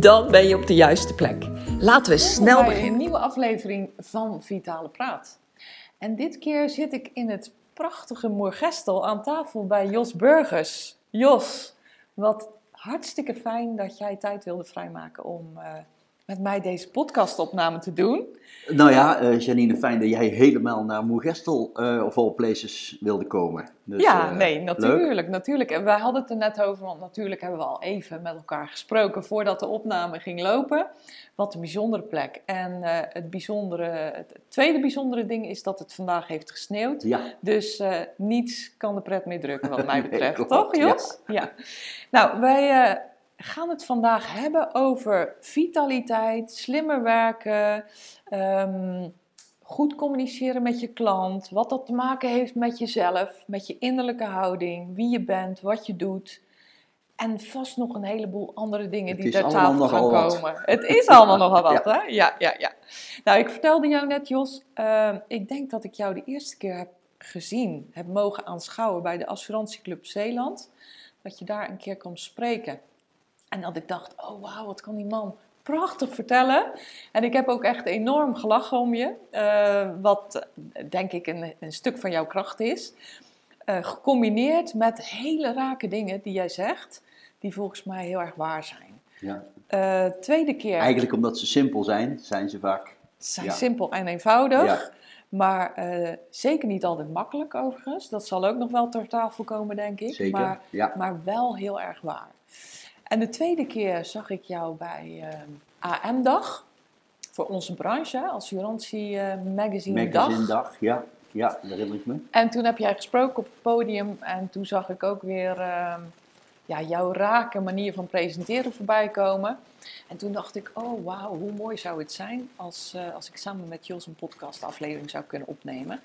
Dan ben je op de juiste plek. Laten we snel bij beginnen. Een nieuwe aflevering van Vitale Praat. En dit keer zit ik in het prachtige Moergestel aan tafel bij Jos Burgers. Jos, wat hartstikke fijn dat jij tijd wilde vrijmaken om eh, met mij deze podcastopname te doen. Nou ja, eh, Janine, fijn dat jij helemaal naar Moergestel eh, of all places wilde komen. Dus, ja, eh, nee, leuk. natuurlijk, natuurlijk. En wij hadden het er net over, want natuurlijk hebben we al even met elkaar gesproken voordat de opname ging lopen. Wat een bijzondere plek. En het, bijzondere, het tweede bijzondere ding is dat het vandaag heeft gesneeuwd. Ja, Dus niets kan de pret meer drukken, wat mij betreft. Toch, Jos? Ja. Nou, wij gaan het vandaag hebben over vitaliteit, slimmer werken, ehm, goed communiceren met je klant, wat dat te maken heeft met jezelf, met je innerlijke houding, wie je bent, wat je doet. En vast nog een heleboel andere dingen Het die ter tafel gaan wat. komen. Het is allemaal nogal wat, hè? Ja, ja, ja. Nou, ik vertelde jou net, Jos, eh, ik denk dat ik jou de eerste keer heb gezien, heb mogen aanschouwen bij de Assurantieclub Zeeland. Dat je daar een keer kwam spreken. En dat ik dacht, oh wauw, wat kan die man prachtig vertellen. En ik heb ook echt enorm gelachen om je. eh, wat eh, denk ik een, een stuk van jouw kracht is. Eh, gecombineerd met hele rake dingen die jij zegt, die volgens mij heel erg waar zijn. ja. Tweede keer Eigenlijk omdat ze simpel zijn, zijn ze vaak. zijn ja. simpel en eenvoudig. Ja. Maar zeker niet altijd makkelijk overigens. Dat zal ook nog wel ter tafel komen, denk ik. Zeker, Maar, maar wel heel erg waar. En de tweede keer zag ik jou bij eh, AM-dag. Voor onze branche, Assurantie eh, Magazine, Dag. Magazine dag, ja. Ja, dat herinner ik me. En toen heb jij gesproken op het podium. En toen zag ik ook weer eh, ja, jouw rake manier van presenteren voorbij komen. En toen dacht ik, oh wauw, hoe mooi zou het zijn als, eh, als ik samen met Jos een podcastaflevering zou kunnen opnemen.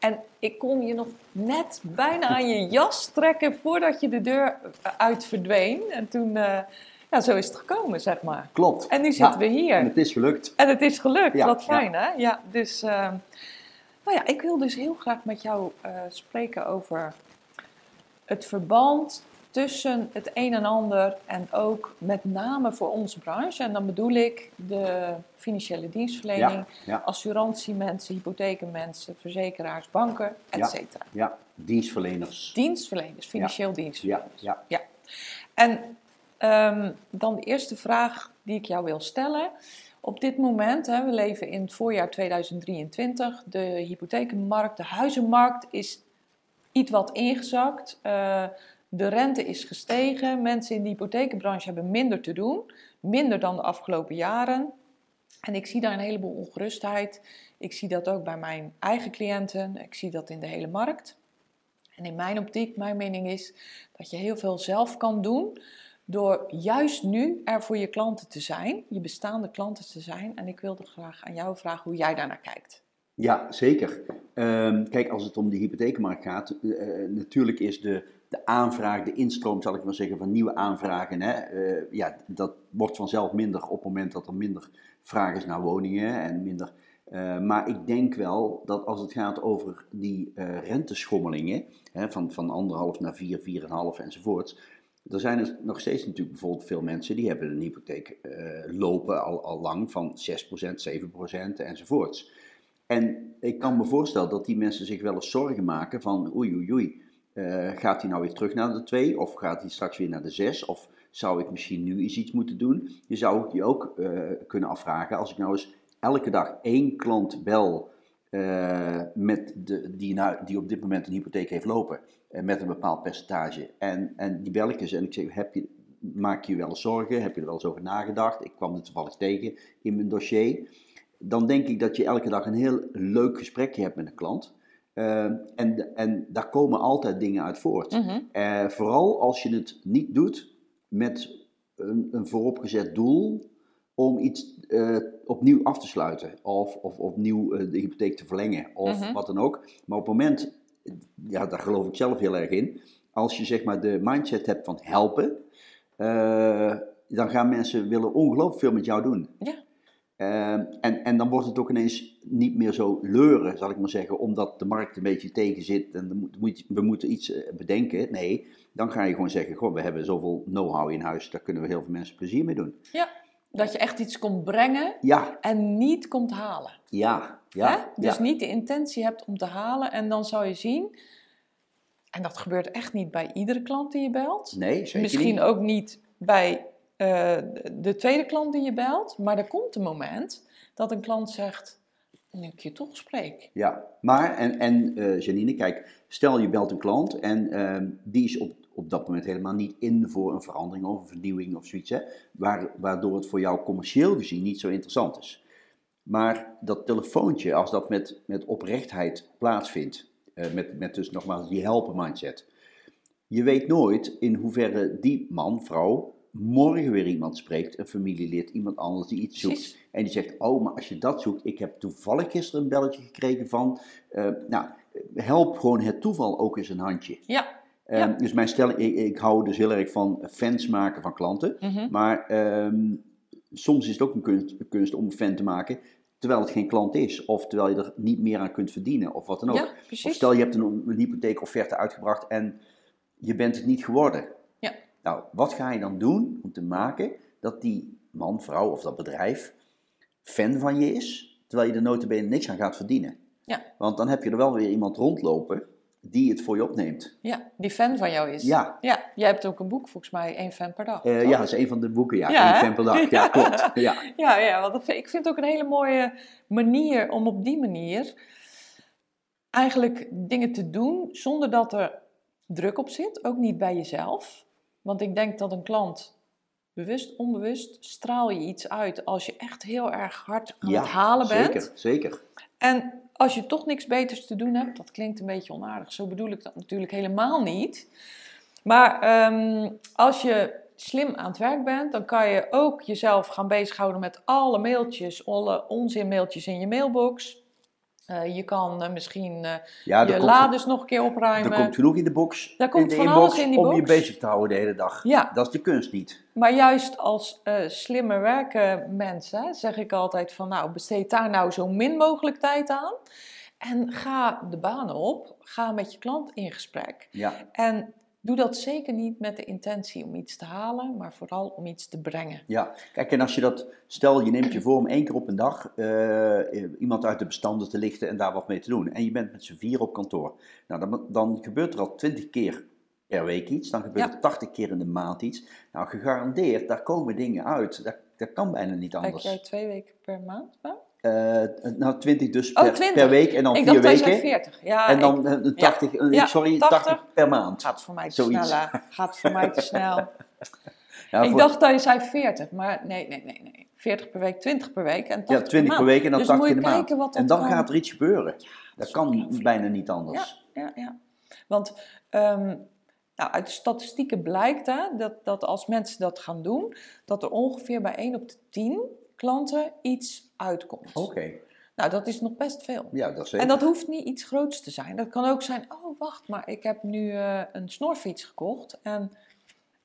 En ik kon je nog net bijna aan je jas trekken voordat je de deur uit verdween. En toen, eh, ja, zo is het gekomen, zeg maar. Klopt. En nu zitten Ja, we hier. En het is gelukt. En het is gelukt, Ja, wat fijn hè? Ja, dus, eh, nou ja, ik wil dus heel graag met jou eh, spreken over het verband tussen het een en ander en ook met name voor onze branche. En dan bedoel ik de financiële dienstverlening, Ja, ja, assurantiemensen, hypothekenmensen, verzekeraars, banken, Ja. etc. ja. Dienstverleners. Dienstverleners, financieel dienstverleners. Ja, Ja. En ehm, dan de eerste vraag die ik jou wil stellen. Op dit moment, hè, we leven in het voorjaar 2023, de hypothekenmarkt, de huizenmarkt is iets wat ingezakt. Eh, de rente is gestegen. Mensen in de hypothekenbranche hebben minder te doen, minder dan de afgelopen jaren. En ik zie daar een heleboel ongerustheid. Ik zie dat ook bij mijn eigen cliënten. Ik zie dat in de hele markt. En in mijn optiek, mijn mening is dat je heel veel zelf kan doen door juist nu er voor je klanten te zijn, je bestaande klanten te zijn. En ik wilde graag aan jou vragen hoe jij daarnaar kijkt. Ja, zeker. Ehm, kijk, als het om de hypotheekmarkt gaat, eh, natuurlijk is de, de aanvraag, de instroom, zal ik maar zeggen, van nieuwe aanvragen, hè, eh, ja, dat wordt vanzelf minder op het moment dat er minder vraag is naar woningen en minder. eh, maar ik denk wel dat als het gaat over die eh, renteschommelingen, hè, van, van anderhalf naar vier, vier en half enzovoorts, er zijn er nog steeds natuurlijk bijvoorbeeld veel mensen die hebben een hypotheek lopen al, al lang van 6%, 7% enzovoorts. En ik kan me voorstellen dat die mensen zich wel eens zorgen maken van oei oei oei, eh, gaat hij nou weer terug naar de 2 of gaat hij straks weer naar de 6 of zou ik misschien nu eens iets moeten doen? Je zou je ook eh, kunnen afvragen als ik nou eens elke dag één klant bel eh, met de, die, nou, die op dit moment een hypotheek heeft lopen met een bepaald percentage. En, en die bel ik eens en ik zeg heb je, maak je je wel zorgen, heb je er wel eens over nagedacht, ik kwam er toevallig tegen in mijn dossier. Dan denk ik dat je elke dag een heel leuk gesprekje hebt met een klant. Eh, en, en daar komen altijd dingen uit voort. Mhm. Eh, vooral als je het niet doet met een, een vooropgezet doel om iets eh, opnieuw af te sluiten. Of, of opnieuw eh, de hypotheek te verlengen. Of Mhm. wat dan ook. Maar op het moment, ja, daar geloof ik zelf heel erg in. Als je zeg maar de mindset hebt van helpen. dan gaan mensen willen ongelooflijk veel met jou doen. Ja. Eh, en, en dan wordt het ook ineens niet meer zo leuren, zal ik maar zeggen, omdat de markt een beetje tegen zit en moet- we moeten iets eh, bedenken. Nee, dan ga je gewoon zeggen, goh, we hebben zoveel know-how in huis, daar kunnen we heel veel mensen plezier mee doen. Ja, dat je echt iets komt brengen Ja, en niet komt halen. ja, ja. Hè? Dus ja. niet de intentie hebt om te halen en dan zou je zien, en dat gebeurt echt niet bij iedere klant die je belt. Nee, zeker Misschien niet. ook niet bij eh, de tweede klant die je belt, maar er komt een moment dat een klant zegt, nu ik je toch spreek. Ja, maar, en, en eh, Janine, kijk, stel je belt een klant en ehm, die is op, op dat moment helemaal niet in voor een verandering of een vernieuwing of zoiets, hè, waar, waardoor het voor jou commercieel gezien niet zo interessant is. Maar dat telefoontje, als dat met, met oprechtheid plaatsvindt, eh, met, met dus nogmaals die helpen mindset, je weet nooit in hoeverre die man, vrouw, morgen weer iemand spreekt, een familielid, iemand anders die iets zoekt. Precies. En die zegt, oh, maar als je dat zoekt, ik heb toevallig gisteren een belletje gekregen van, eh, nou, help gewoon het toeval ook eens een handje. Ja, Eh, Ja. Dus mijn stelling, ik, ik hou dus heel erg van fans maken van klanten. mhm. Maar ehm, soms is het ook een kunst, een kunst om een fan te maken, terwijl het geen klant is. Of terwijl je er niet meer aan kunt verdienen, of wat dan ook. ja of stel je hebt een, een hypotheekofferte uitgebracht en je bent het niet geworden. Nou, wat ga je dan doen om te maken dat die man, vrouw of dat bedrijf fan van je is, terwijl je er notabene niks aan gaat verdienen? Ja. Want dan heb je er wel weer iemand rondlopen die het voor je opneemt. Ja, die fan van jou is. Ja. Ja, jij hebt ook een boek, volgens mij, één fan per dag. Eh, ja, dat is een van de boeken, ja. Ja, Eén hè? fan per dag. Ja, Ja. klopt. Ja. Ja, ja want ik vind het ook een hele mooie manier om op die manier eigenlijk dingen te doen zonder dat er druk op zit. Ook niet bij jezelf. Want ik denk dat een klant, bewust, onbewust, straal je iets uit als je echt heel erg hard aan Ja, het halen bent. Zeker, zeker. En als je toch niks beters te doen hebt, dat klinkt een beetje onaardig, zo bedoel ik dat natuurlijk helemaal niet. Maar ehm, als je slim aan het werk bent, dan kan je ook jezelf gaan bezighouden met alle mailtjes, alle onzinmailtjes in je mailbox. Eh, je kan eh, misschien Ja, je er lades nog een keer opruimen. er komt genoeg in de box. Daar komt in de van inbox alles in die om je box. bezig te houden de hele dag. Ja. Dat is de kunst niet. Maar juist als slimmer werken mensen, zeg ik altijd van nou, besteed daar nou zo min mogelijk tijd aan. En ga de banen op, ga met je klant in gesprek. Ja, En doe dat zeker niet met de intentie om iets te halen, maar vooral om iets te brengen. ja. Kijk, en als je dat, stel je neemt je voor om één keer op een dag eh, iemand uit de bestanden te lichten en daar wat mee te doen. En je bent met z'n vier op kantoor. Nou, dan, dan gebeurt er al twintig keer per week iets. Dan gebeurt Ja. er tachtig keer in de maand iets. Nou, gegarandeerd, daar komen dingen uit. Dat, dat kan bijna niet Kijk anders. jij twee weken per maand? Nou, Eh, nou, 20 dus Oh, per, 20. per week en dan ik vier weken. zei 40. Ja, en dan ik, eh, een 80, eh, Ja, sorry, 80. 80 per maand. gaat voor mij te Zoiets. snel. hè. Gaat voor mij te snel. Ja, ik voor- dacht dat je zei 40, maar nee, nee, nee, nee. 40 per week, 20 per week en 80 ja, 20 per week en dan Dus 80 moet in de maand. dat En dan kan. gaat er iets gebeuren. dat is kan bijna niet anders. Ja, ja. Want ehm, nou, uit de statistieken blijkt hè, dat, dat als mensen dat gaan doen, dat er ongeveer bij 1 op de 10 klanten iets uitkomt. Oké, Nou, dat is nog best veel. ja, dat zeker. En dat hoeft niet iets groots te zijn. Dat kan ook zijn, oh wacht, maar ik heb nu eh, een snorfiets gekocht en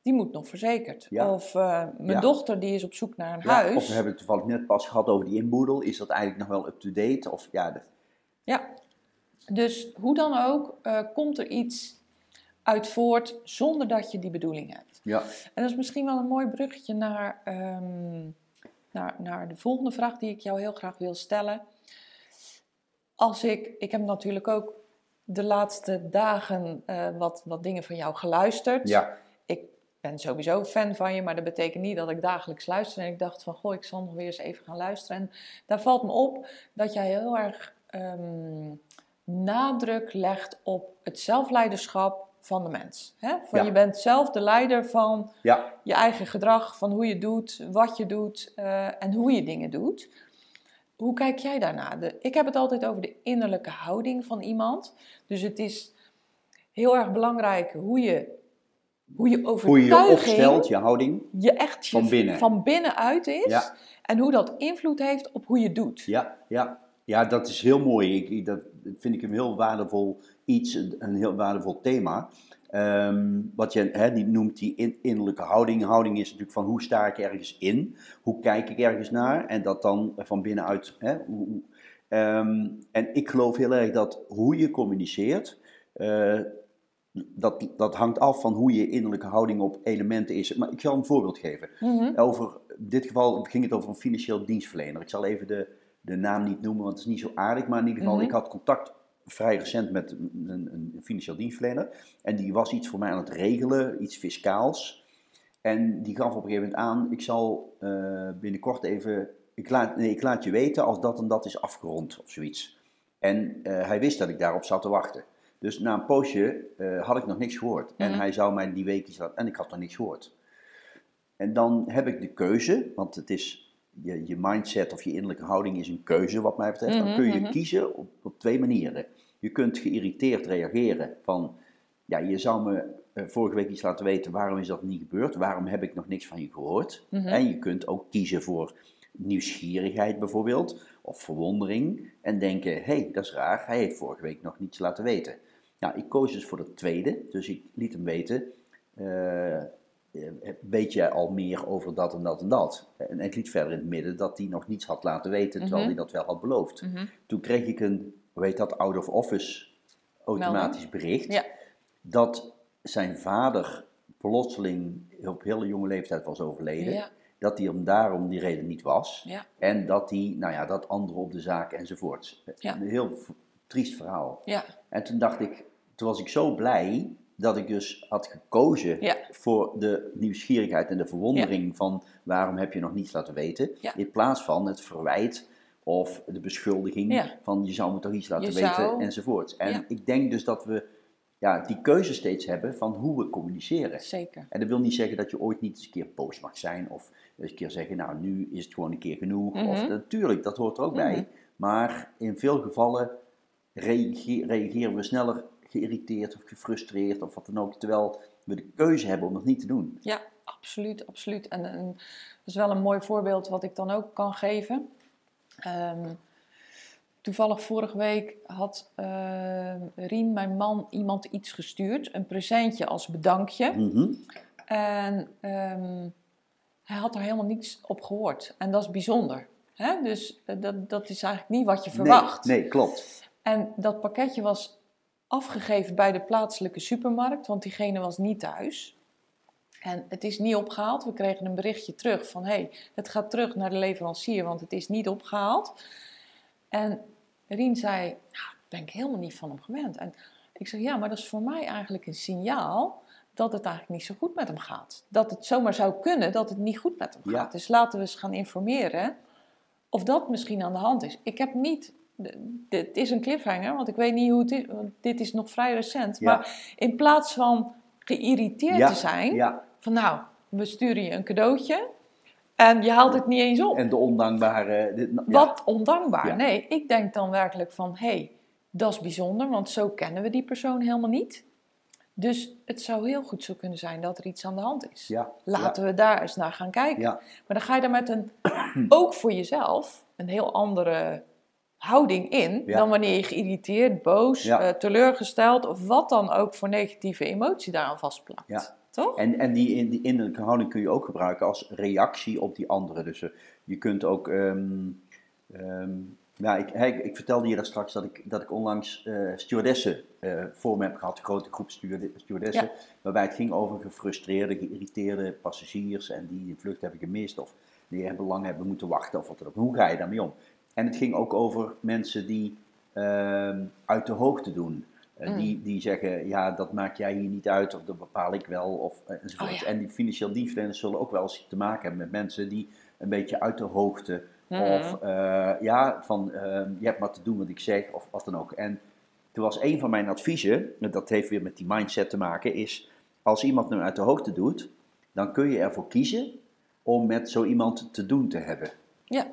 die moet nog verzekerd. Ja. Of eh, mijn Ja. dochter die is op zoek naar een Ja, huis. Of we hebben het toevallig net pas gehad over die inboedel. Is dat eigenlijk nog wel up-to-date? Of ja, dat- Ja, dus hoe dan ook eh, komt er iets uit voort zonder dat je die bedoeling hebt. ja. En dat is misschien wel een mooi bruggetje naar, ehm, naar, naar de volgende vraag die ik jou heel graag wil stellen. Als ik, ik heb natuurlijk ook de laatste dagen eh, wat, wat dingen van jou geluisterd. ja. Ik ben sowieso fan van je, maar dat betekent niet dat ik dagelijks luister. En ik dacht van, goh, ik zal nog weer eens even gaan luisteren. En daar valt me op dat jij heel erg ehm, nadruk legt op het zelfleiderschap van de mens. Hè? Van Ja. Je bent zelf de leider van ja. je eigen gedrag, van hoe je doet, wat je doet eh, en hoe je dingen doet. Hoe kijk jij daarna? De, ik heb het altijd over de innerlijke houding van iemand. Dus het is heel erg belangrijk hoe je hoe je Hoe je overtuiging je opstelt, je houding. je echt je Van binnen. van binnenuit is. Ja. En hoe dat invloed heeft op hoe je doet. Ja, ja. ja, dat is heel mooi. Ik- dat vind ik een heel waardevol iets, een, heel waardevol thema. Ehm, wat je die noemt die in- innerlijke houding. Houding is natuurlijk van hoe sta ik ergens in? Hoe kijk ik ergens naar? En dat dan van binnenuit. Hoe- ehm, en ik geloof heel erg dat hoe je communiceert, eh, dat, dat hangt af van hoe je innerlijke houding op elementen is. Maar ik zal een voorbeeld geven. Mhm. Over, in dit geval ging het over een financieel dienstverlener. Ik zal even de, de naam niet noemen, want het is niet zo aardig. Maar in ieder geval, Mhm. ik had contact vrij recent met een, een, financieel dienstverlener. En die was iets voor mij aan het regelen, iets fiscaals. En die gaf op een gegeven moment aan, ik zal eh, binnenkort even, ik laat, nee, ik laat je weten als dat en dat is afgerond of zoiets. En eh, hij wist dat ik daarop zat te wachten. Dus na een poosje eh, had ik nog niks gehoord. En Mhm. hij zou mij die week iets laten, en ik had nog niks gehoord. En dan heb ik de keuze, want het is je, je mindset of je innerlijke houding is een keuze wat mij betreft. Dan Mhm, kun je mhm. kiezen op, op twee manieren. Je kunt geïrriteerd reageren van, ja, je zou me eh, vorige week iets laten weten, waarom is dat niet gebeurd? Waarom heb ik nog niks van je gehoord? Mhm. En je kunt ook kiezen voor nieuwsgierigheid bijvoorbeeld, of verwondering, en denken, hé, hey, dat is raar, hij heeft vorige week nog niets laten weten. Nou, ik koos dus voor het tweede, dus ik liet hem weten, eh, weet je al meer over dat en dat en dat? En ik liet verder in het midden dat hij nog niets had laten weten, terwijl Mhm. hij dat wel had beloofd. Mhm. Toen kreeg ik een, hoe heet dat, out of office automatisch bericht, Ja. dat zijn vader plotseling op hele jonge leeftijd was overleden. Ja. Dat hij hem daarom die reden niet was. Ja. En dat hij, nou ja, dat anderen op de zaak enzovoorts. Een heel triest verhaal. Ja. En toen dacht ik, toen was ik zo blij dat ik dus had gekozen Ja. voor de nieuwsgierigheid en de verwondering van waarom heb je nog niets laten weten. Ja. In plaats van het verwijt of de beschuldiging van je zou me toch iets laten Je weten zou- enzovoorts. En ik denk dus dat we ja, die keuze steeds hebben van hoe we communiceren. Zeker. En dat wil niet zeggen dat je ooit niet eens een keer boos mag zijn of eens een keer zeggen, nou nu is het gewoon een keer genoeg. Of Mhm. natuurlijk, dat hoort er ook Mhm. bij. Maar in veel gevallen reage- reageren we sneller geïrriteerd of gefrustreerd of wat dan ook, terwijl we de keuze hebben om het niet te doen. Ja, absoluut, absoluut. En, en dat is wel een mooi voorbeeld wat ik dan ook kan geven. Ehm, toevallig vorige week had ehm, Rien, mijn man, iemand iets gestuurd. Een presentje als bedankje. Mhm. En ehm, hij had er helemaal niets op gehoord. En dat is bijzonder. Hè? Dus eh, dat, dat is eigenlijk niet wat je verwacht. Nee, nee, klopt. En dat pakketje was afgegeven bij de plaatselijke supermarkt, want diegene was niet thuis. En het is niet opgehaald. We kregen een berichtje terug van: hé, hey, het gaat terug naar de leverancier, want het is niet opgehaald. En Rien zei: Nou, ben ik helemaal niet van hem gewend. En ik zeg: Ja, maar dat is voor mij eigenlijk een signaal dat het eigenlijk niet zo goed met hem gaat. Dat het zomaar zou kunnen dat het niet goed met hem Ja. gaat. Dus laten we eens gaan informeren of dat misschien aan de hand is. Ik heb niet. Dit is een cliffhanger, want ik weet niet hoe het is. Want dit is nog vrij recent. Ja. Maar in plaats van geïrriteerd Ja, te zijn, Ja, van nou, we sturen je een cadeautje en je haalt het niet eens op. en de ondankbare... dit-. Wat ondankbaar. Nee, ik denk dan werkelijk van, hé, hey, dat is bijzonder, want zo kennen we die persoon helemaal niet. Dus het zou heel goed zo kunnen zijn dat er iets aan de hand is. Laten we daar eens naar gaan kijken. Maar dan ga je er met een, ook voor jezelf, een heel andere houding in Ja. dan wanneer je geïrriteerd, boos, Ja. eh, teleurgesteld of wat dan ook voor negatieve emotie daaraan vastplakt. Ja. Toch? En, en die, in- die innerlijke houding kun je ook gebruiken als reactie op die anderen. Dus eh, je kunt ook. ehm, ja, ik, hey, ik vertelde je daar straks dat ik, dat ik onlangs eh, stewardessen voor me heb gehad, een grote groep steward- stewardessen, waarbij het ging over gefrustreerde, geïrriteerde passagiers en die een vlucht hebben gemist of die hebben lang hebben moeten wachten of wat dan ook. Hoe ga je daarmee om? En het ging ook over mensen die ehm, uit de hoogte doen. Eh, Mm. die, die zeggen, ja, dat maak jij hier niet uit, of dat bepaal ik wel, of, eh, enzovoort. Oh ja. En die financieel dienstverleners zullen ook wel eens te maken hebben met mensen die een beetje uit de hoogte, Mhm. of eh, ja, van ehm, je hebt maar te doen wat ik zeg, of wat dan ook. En toen was een van mijn adviezen, en dat heeft weer met die mindset te maken, is als iemand nu uit de hoogte doet, dan kun je ervoor kiezen om met zo iemand te doen te hebben. Ja.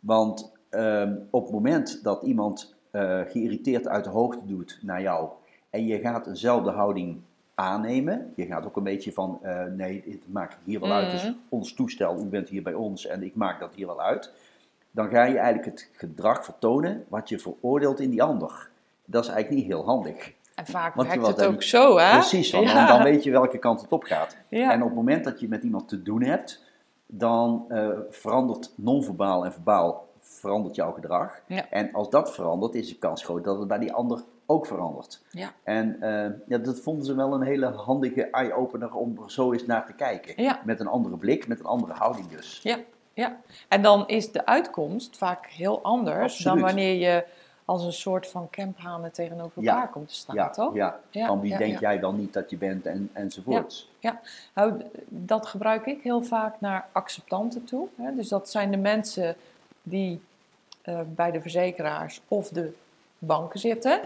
Want ehm, op het moment dat iemand eh, geïrriteerd uit de hoogte doet naar jou en je gaat eenzelfde houding aannemen. Je gaat ook een beetje van, eh, nee, het maakt hier wel uit. Het is Mhm. ons toestel, u bent hier bij ons en ik maak dat hier wel uit. Dan ga je eigenlijk het gedrag vertonen wat je veroordeelt in die ander. Dat is eigenlijk niet heel handig. En vaak Want werkt het ook zo, hè? Precies, want ja. dan, dan weet je welke kant het op gaat. Ja. En op het moment dat je met iemand te doen hebt, dan eh, verandert non-verbaal en verbaal verandert jouw gedrag. Ja. En als dat verandert, is de kans groot dat het bij die ander ook verandert. Ja. En eh, ja, dat vonden ze wel een hele handige eye-opener om er zo eens naar te kijken. Ja. Met een andere blik, met een andere houding dus. Ja, ja. En dan is de uitkomst vaak heel anders dan wanneer je als een soort van camphanen tegenover Ja. elkaar komt te staan, Ja, toch? ja. Ja, van wie ja, denk ja. jij wel niet dat je bent en, enzovoorts. Nou, d- dat gebruik ik heel vaak naar acceptanten toe. Hè. Dus dat zijn de mensen die eh, bij de verzekeraars of de banken zitten.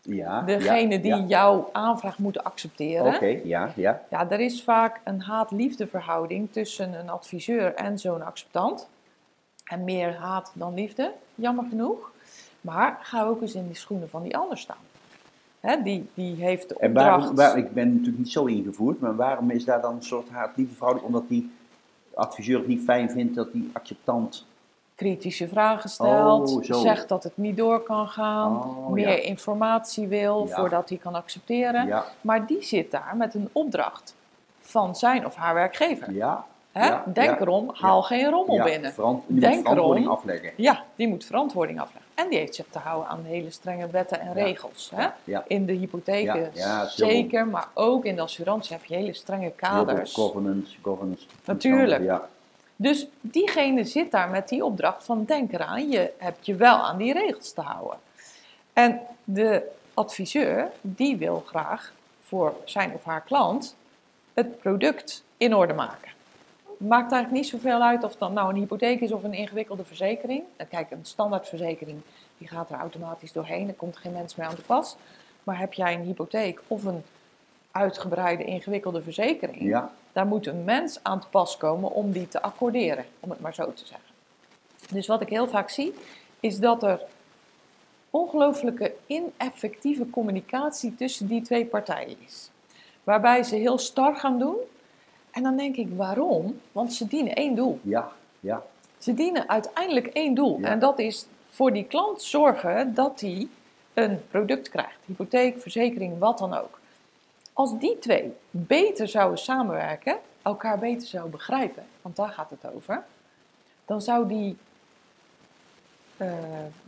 Ja, Degene ja, die ja. jouw aanvraag moeten accepteren. Oké, ja, ja. Ja, er is vaak een haat-liefde verhouding tussen een adviseur en zo'n acceptant. En meer haat dan liefde, jammer genoeg. Maar ga ook eens in de schoenen van die ander staan. Hè, die, die heeft de En opdracht... waarom, waar, ik ben natuurlijk niet zo ingevoerd, maar waarom is daar dan een soort haat-liefde verhouding? Omdat die adviseur het niet fijn vindt dat die acceptant... kritische vragen stelt, Oh, zo. zegt dat het niet door kan gaan, Oh, meer ja. informatie wil Ja. voordat hij kan accepteren. Ja, Maar die zit daar met een opdracht van zijn of haar werkgever. ja. Hè? Denk erom, haal geen rommel binnen. verant- je moet Denk verantwoording erom. afleggen. Ja, die moet verantwoording afleggen. En die heeft zich te houden aan hele strenge wetten en regels. Hè? In de hypotheken zeker, maar ook in de assurantie heb je hele strenge heel kaders. governance, governance. Natuurlijk. Ja, Dus diegene zit daar met die opdracht van denk eraan, je hebt je wel aan die regels te houden. En de adviseur, die wil graag voor zijn of haar klant het product in orde maken. Maakt eigenlijk niet zoveel uit of dat nou een hypotheek is of een ingewikkelde verzekering. En Kijk, een standaardverzekering die gaat er automatisch doorheen, er komt geen mens meer aan te pas. Maar heb jij een hypotheek of een uitgebreide ingewikkelde verzekering, ja, daar moet een mens aan te pas komen om die te accorderen, om het maar zo te zeggen. Dus wat ik heel vaak zie, is dat er ongelooflijke ineffectieve communicatie tussen die twee partijen is. Waarbij ze heel star gaan doen. En dan denk ik, waarom? Want ze dienen één doel. ja, ja. Ze dienen uiteindelijk één doel. Ja. En dat is voor die klant zorgen dat hij een product krijgt. Hypotheek, verzekering, wat dan ook. Als die twee beter zouden samenwerken, elkaar beter zouden begrijpen, want daar gaat het over, dan zou die, eh,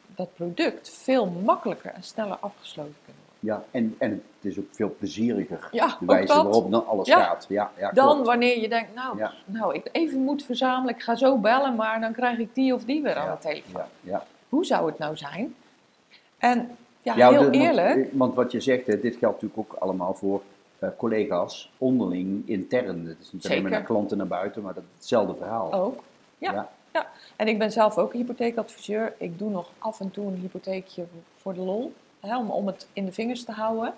dat product veel makkelijker en sneller afgesloten kunnen worden. ja. En, en het is ook veel plezieriger, Ja, de wijze dat. waarop dan alles Ja. gaat. Ja, ja, Dan klopt. wanneer je denkt, nou, Ja. nou, ik even moet verzamelen, ik ga zo bellen, maar dan krijg ik die of die weer aan de telefoon. Ja, ja. Hoe zou het nou zijn? En ja, heel de- want- eerlijk, Want, wat je zegt, hè, dit geldt natuurlijk ook allemaal voor eh, collega's, onderling, intern. Het is niet alleen maar naar klanten naar buiten, maar dat hetzelfde verhaal. ook. Ja, Ja. ja. En ik ben zelf ook een hypotheekadviseur. Ik doe nog af en toe een hypotheekje voor de lol, hè, om, om het in de vingers te houden.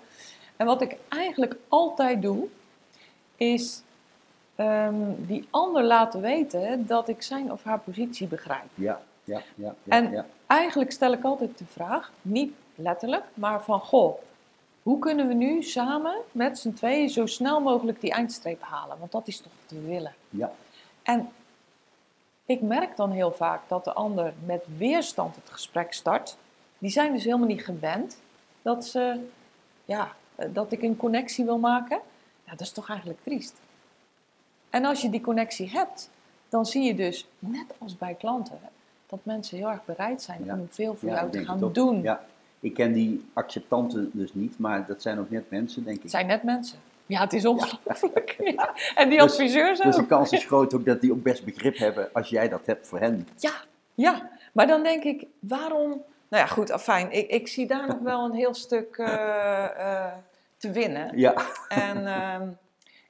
En wat ik eigenlijk altijd doe, is ehm, die ander laten weten dat ik zijn of haar positie begrijp. Ja, ja, ja. ja, En- ja. Eigenlijk stel ik altijd de vraag, niet letterlijk, maar van goh, hoe kunnen we nu samen met z'n tweeën zo snel mogelijk die eindstreep halen? Want dat is toch wat we willen. ja. En ik merk dan heel vaak dat de ander met weerstand het gesprek start. Die zijn dus helemaal niet gewend dat, ze, ja, eh, dat ik een connectie wil maken. Ja, dat is toch eigenlijk triest. En als je die connectie hebt, dan zie je dus, net als bij klanten, dat mensen heel erg bereid zijn Ja. om veel voor Ja, jou te gaan doen. Ja. Ik ken die acceptanten dus niet, maar dat zijn ook net mensen, denk ik. Het zijn net mensen. Ja, het is ongelooflijk. Ja. En die Dus- adviseurs ook. Dus de kans is groot ook dat die ook best begrip hebben als jij dat hebt voor hen. Ja, ja. Maar dan denk ik, waarom... Nou ja, goed, afijn. Ik, ik zie daar nog wel een heel stuk eh, eh, te winnen. Ja, En ehm,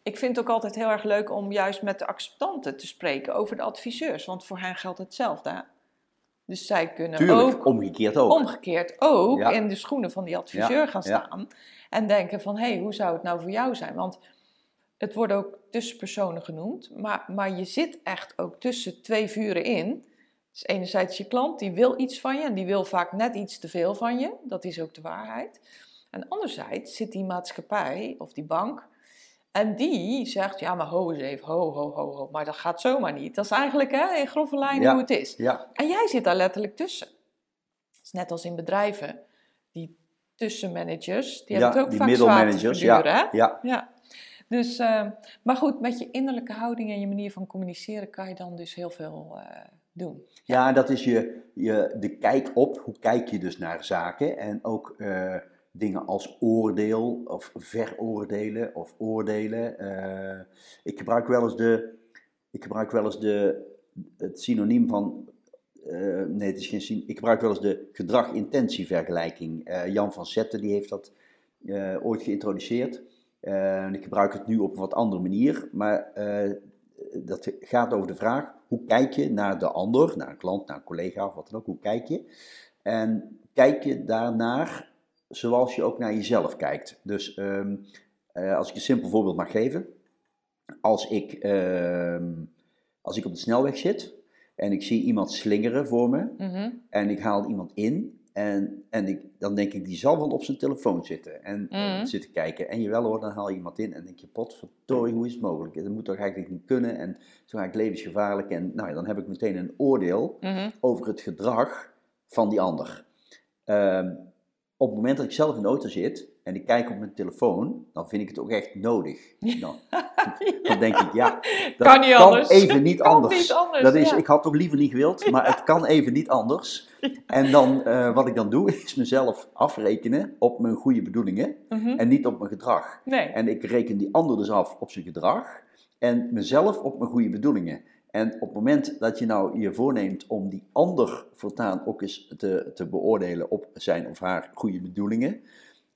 ik vind het ook altijd heel erg leuk om juist met de acceptanten te spreken over de adviseurs. Want voor hen geldt hetzelfde. Dus zij kunnen tuurlijk. ook Omgekeerd ook. omgekeerd ook Ja. in de schoenen van die adviseur Ja, gaan staan. En denken van, hé, hey, hoe zou het nou voor jou zijn? Want het wordt ook tussenpersonen genoemd. Maar, maar je zit echt ook tussen twee vuren in. Dus enerzijds je klant, die wil iets van je. En die wil vaak net iets te veel van je. Dat is ook de waarheid. En anderzijds zit die maatschappij of die bank... En die zegt, ja, maar ho eens even, ho, ho, ho, ho. Maar dat gaat zomaar niet. Dat is eigenlijk hè, in grove lijnen Ja. hoe het is. Ja, En jij zit daar letterlijk tussen. Is net als in bedrijven. Die tussenmanagers, die ja hebben het ook die vaak zwaar te middelmanagers. verduren, Ja, ja, Ja. Dus, eh, maar goed, met je innerlijke houding en je manier van communiceren kan je dan dus heel veel eh, doen. Ja, dat is je, je, de kijk op. Hoe kijk je dus naar zaken? En ook eh, dingen als oordeel of veroordelen of oordelen. Eh, ik gebruik wel eens de, ik gebruik wel eens de, het synoniem van, eh, nee het is geen synoniem, ik gebruik wel eens de gedrag-intentievergelijking. Eh, Jan van Zetten die heeft dat ooit geïntroduceerd. En ik gebruik het nu op een wat andere manier, maar dat gaat over de vraag, hoe kijk je naar de ander, naar een klant, naar een collega of wat dan ook, hoe kijk je? En kijk je daarnaar zoals je ook naar jezelf kijkt. Dus ehm, eh, als ik een simpel voorbeeld mag geven, als ik, ehm, als ik op de snelweg zit en ik zie iemand slingeren voor me Mhm. en ik haal iemand in en, en ik, dan denk ik, die zal wel op zijn telefoon zitten en Mhm. zitten kijken. En jawel hoor, dan haal je iemand in en denk je, potverdorie, hoe is het mogelijk? Dat moet toch eigenlijk niet kunnen en zo eigenlijk levensgevaarlijk. En nou ja, dan heb ik meteen een oordeel Mhm. over het gedrag van die ander. Ehm, op het moment dat ik zelf in de auto zit en ik kijk op mijn telefoon, dan vind ik het ook echt nodig. Dan, dan denk ik, ja, dat Kan niet even niet Kan anders. niet anders, dat is, ja. ik had toch liever niet gewild, maar het kan even niet anders. En dan, eh, wat ik dan doe, is mezelf afrekenen op mijn goede bedoelingen Mhm. en niet op mijn gedrag. Nee. En ik reken die ander dus af op zijn gedrag en mezelf op mijn goede bedoelingen. En op het moment dat je nou je voorneemt om die ander voortaan ook eens te, te beoordelen op zijn of haar goede bedoelingen,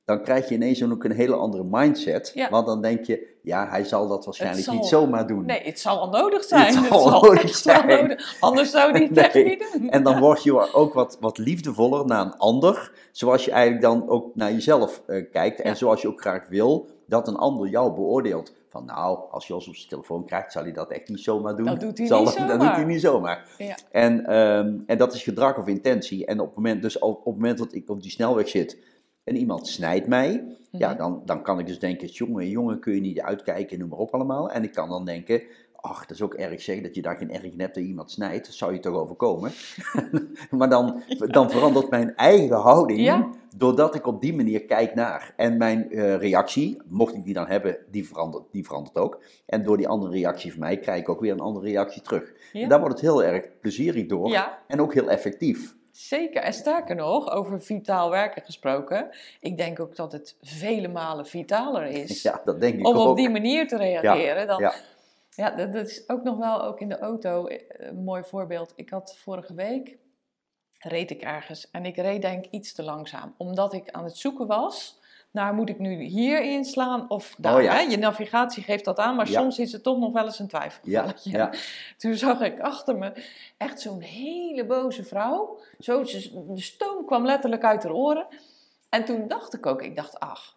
dan krijg je ineens ook een hele andere mindset. Ja. Want dan denk je, ja, hij zal dat waarschijnlijk zal- niet zomaar doen. Nee, het zal wel nodig zijn. Het zal nodig echt wel zijn. nodig. Anders zou hij het Nee. echt niet doen. En dan word je ook wat, wat liefdevoller naar een ander, zoals je eigenlijk dan ook naar jezelf eh, kijkt. En Ja. zoals je ook graag wil dat een ander jou beoordeelt. Van nou, als je ons op zijn telefoon krijgt, zal hij dat echt niet zomaar doen. Dat doet hij Zal niet dat, dat zomaar. doet hij niet zomaar. Ja. En, ehm, en dat is gedrag of intentie. En op het moment, dus op, op het moment dat ik op die snelweg zit en iemand snijdt mij, ja, Mhm. dan, dan kan ik dus denken, jongen, jongen, kun je niet uitkijken, noem maar op allemaal. En ik kan dan denken, ach, dat is ook erg zeg, dat je daar geen erg in hebt dat iemand snijdt. Dat zou je toch overkomen. maar dan, dan verandert mijn eigen houding, Ja. doordat ik op die manier kijk naar. En mijn eh, reactie, mocht ik die dan hebben, die verandert, die verandert ook. En door die andere reactie van mij, krijg ik ook weer een andere reactie terug. Ja. En daar wordt het heel erg plezierig door. Ja. En ook heel effectief. Zeker. En sterker nog, over vitaal werken gesproken. Ik denk ook dat het vele malen vitaler is. Ja, dat denk ik om ook. op die manier te reageren. Dan, ja, ja. dat, dat is ook nog wel ook in de auto eh, een mooi voorbeeld. Ik had vorige week, reed ik ergens en ik reed denk ik iets te langzaam. Omdat ik aan het zoeken was naar moet ik nu hier inslaan of daar. Oh ja. hè? Je navigatie geeft dat aan, maar Ja. soms is het toch nog wel eens een twijfelgevalletje. ja. Toen zag ik achter me echt zo'n hele boze vrouw. Zo, de stoom kwam letterlijk uit haar oren. En toen dacht ik ook, ik dacht, ach,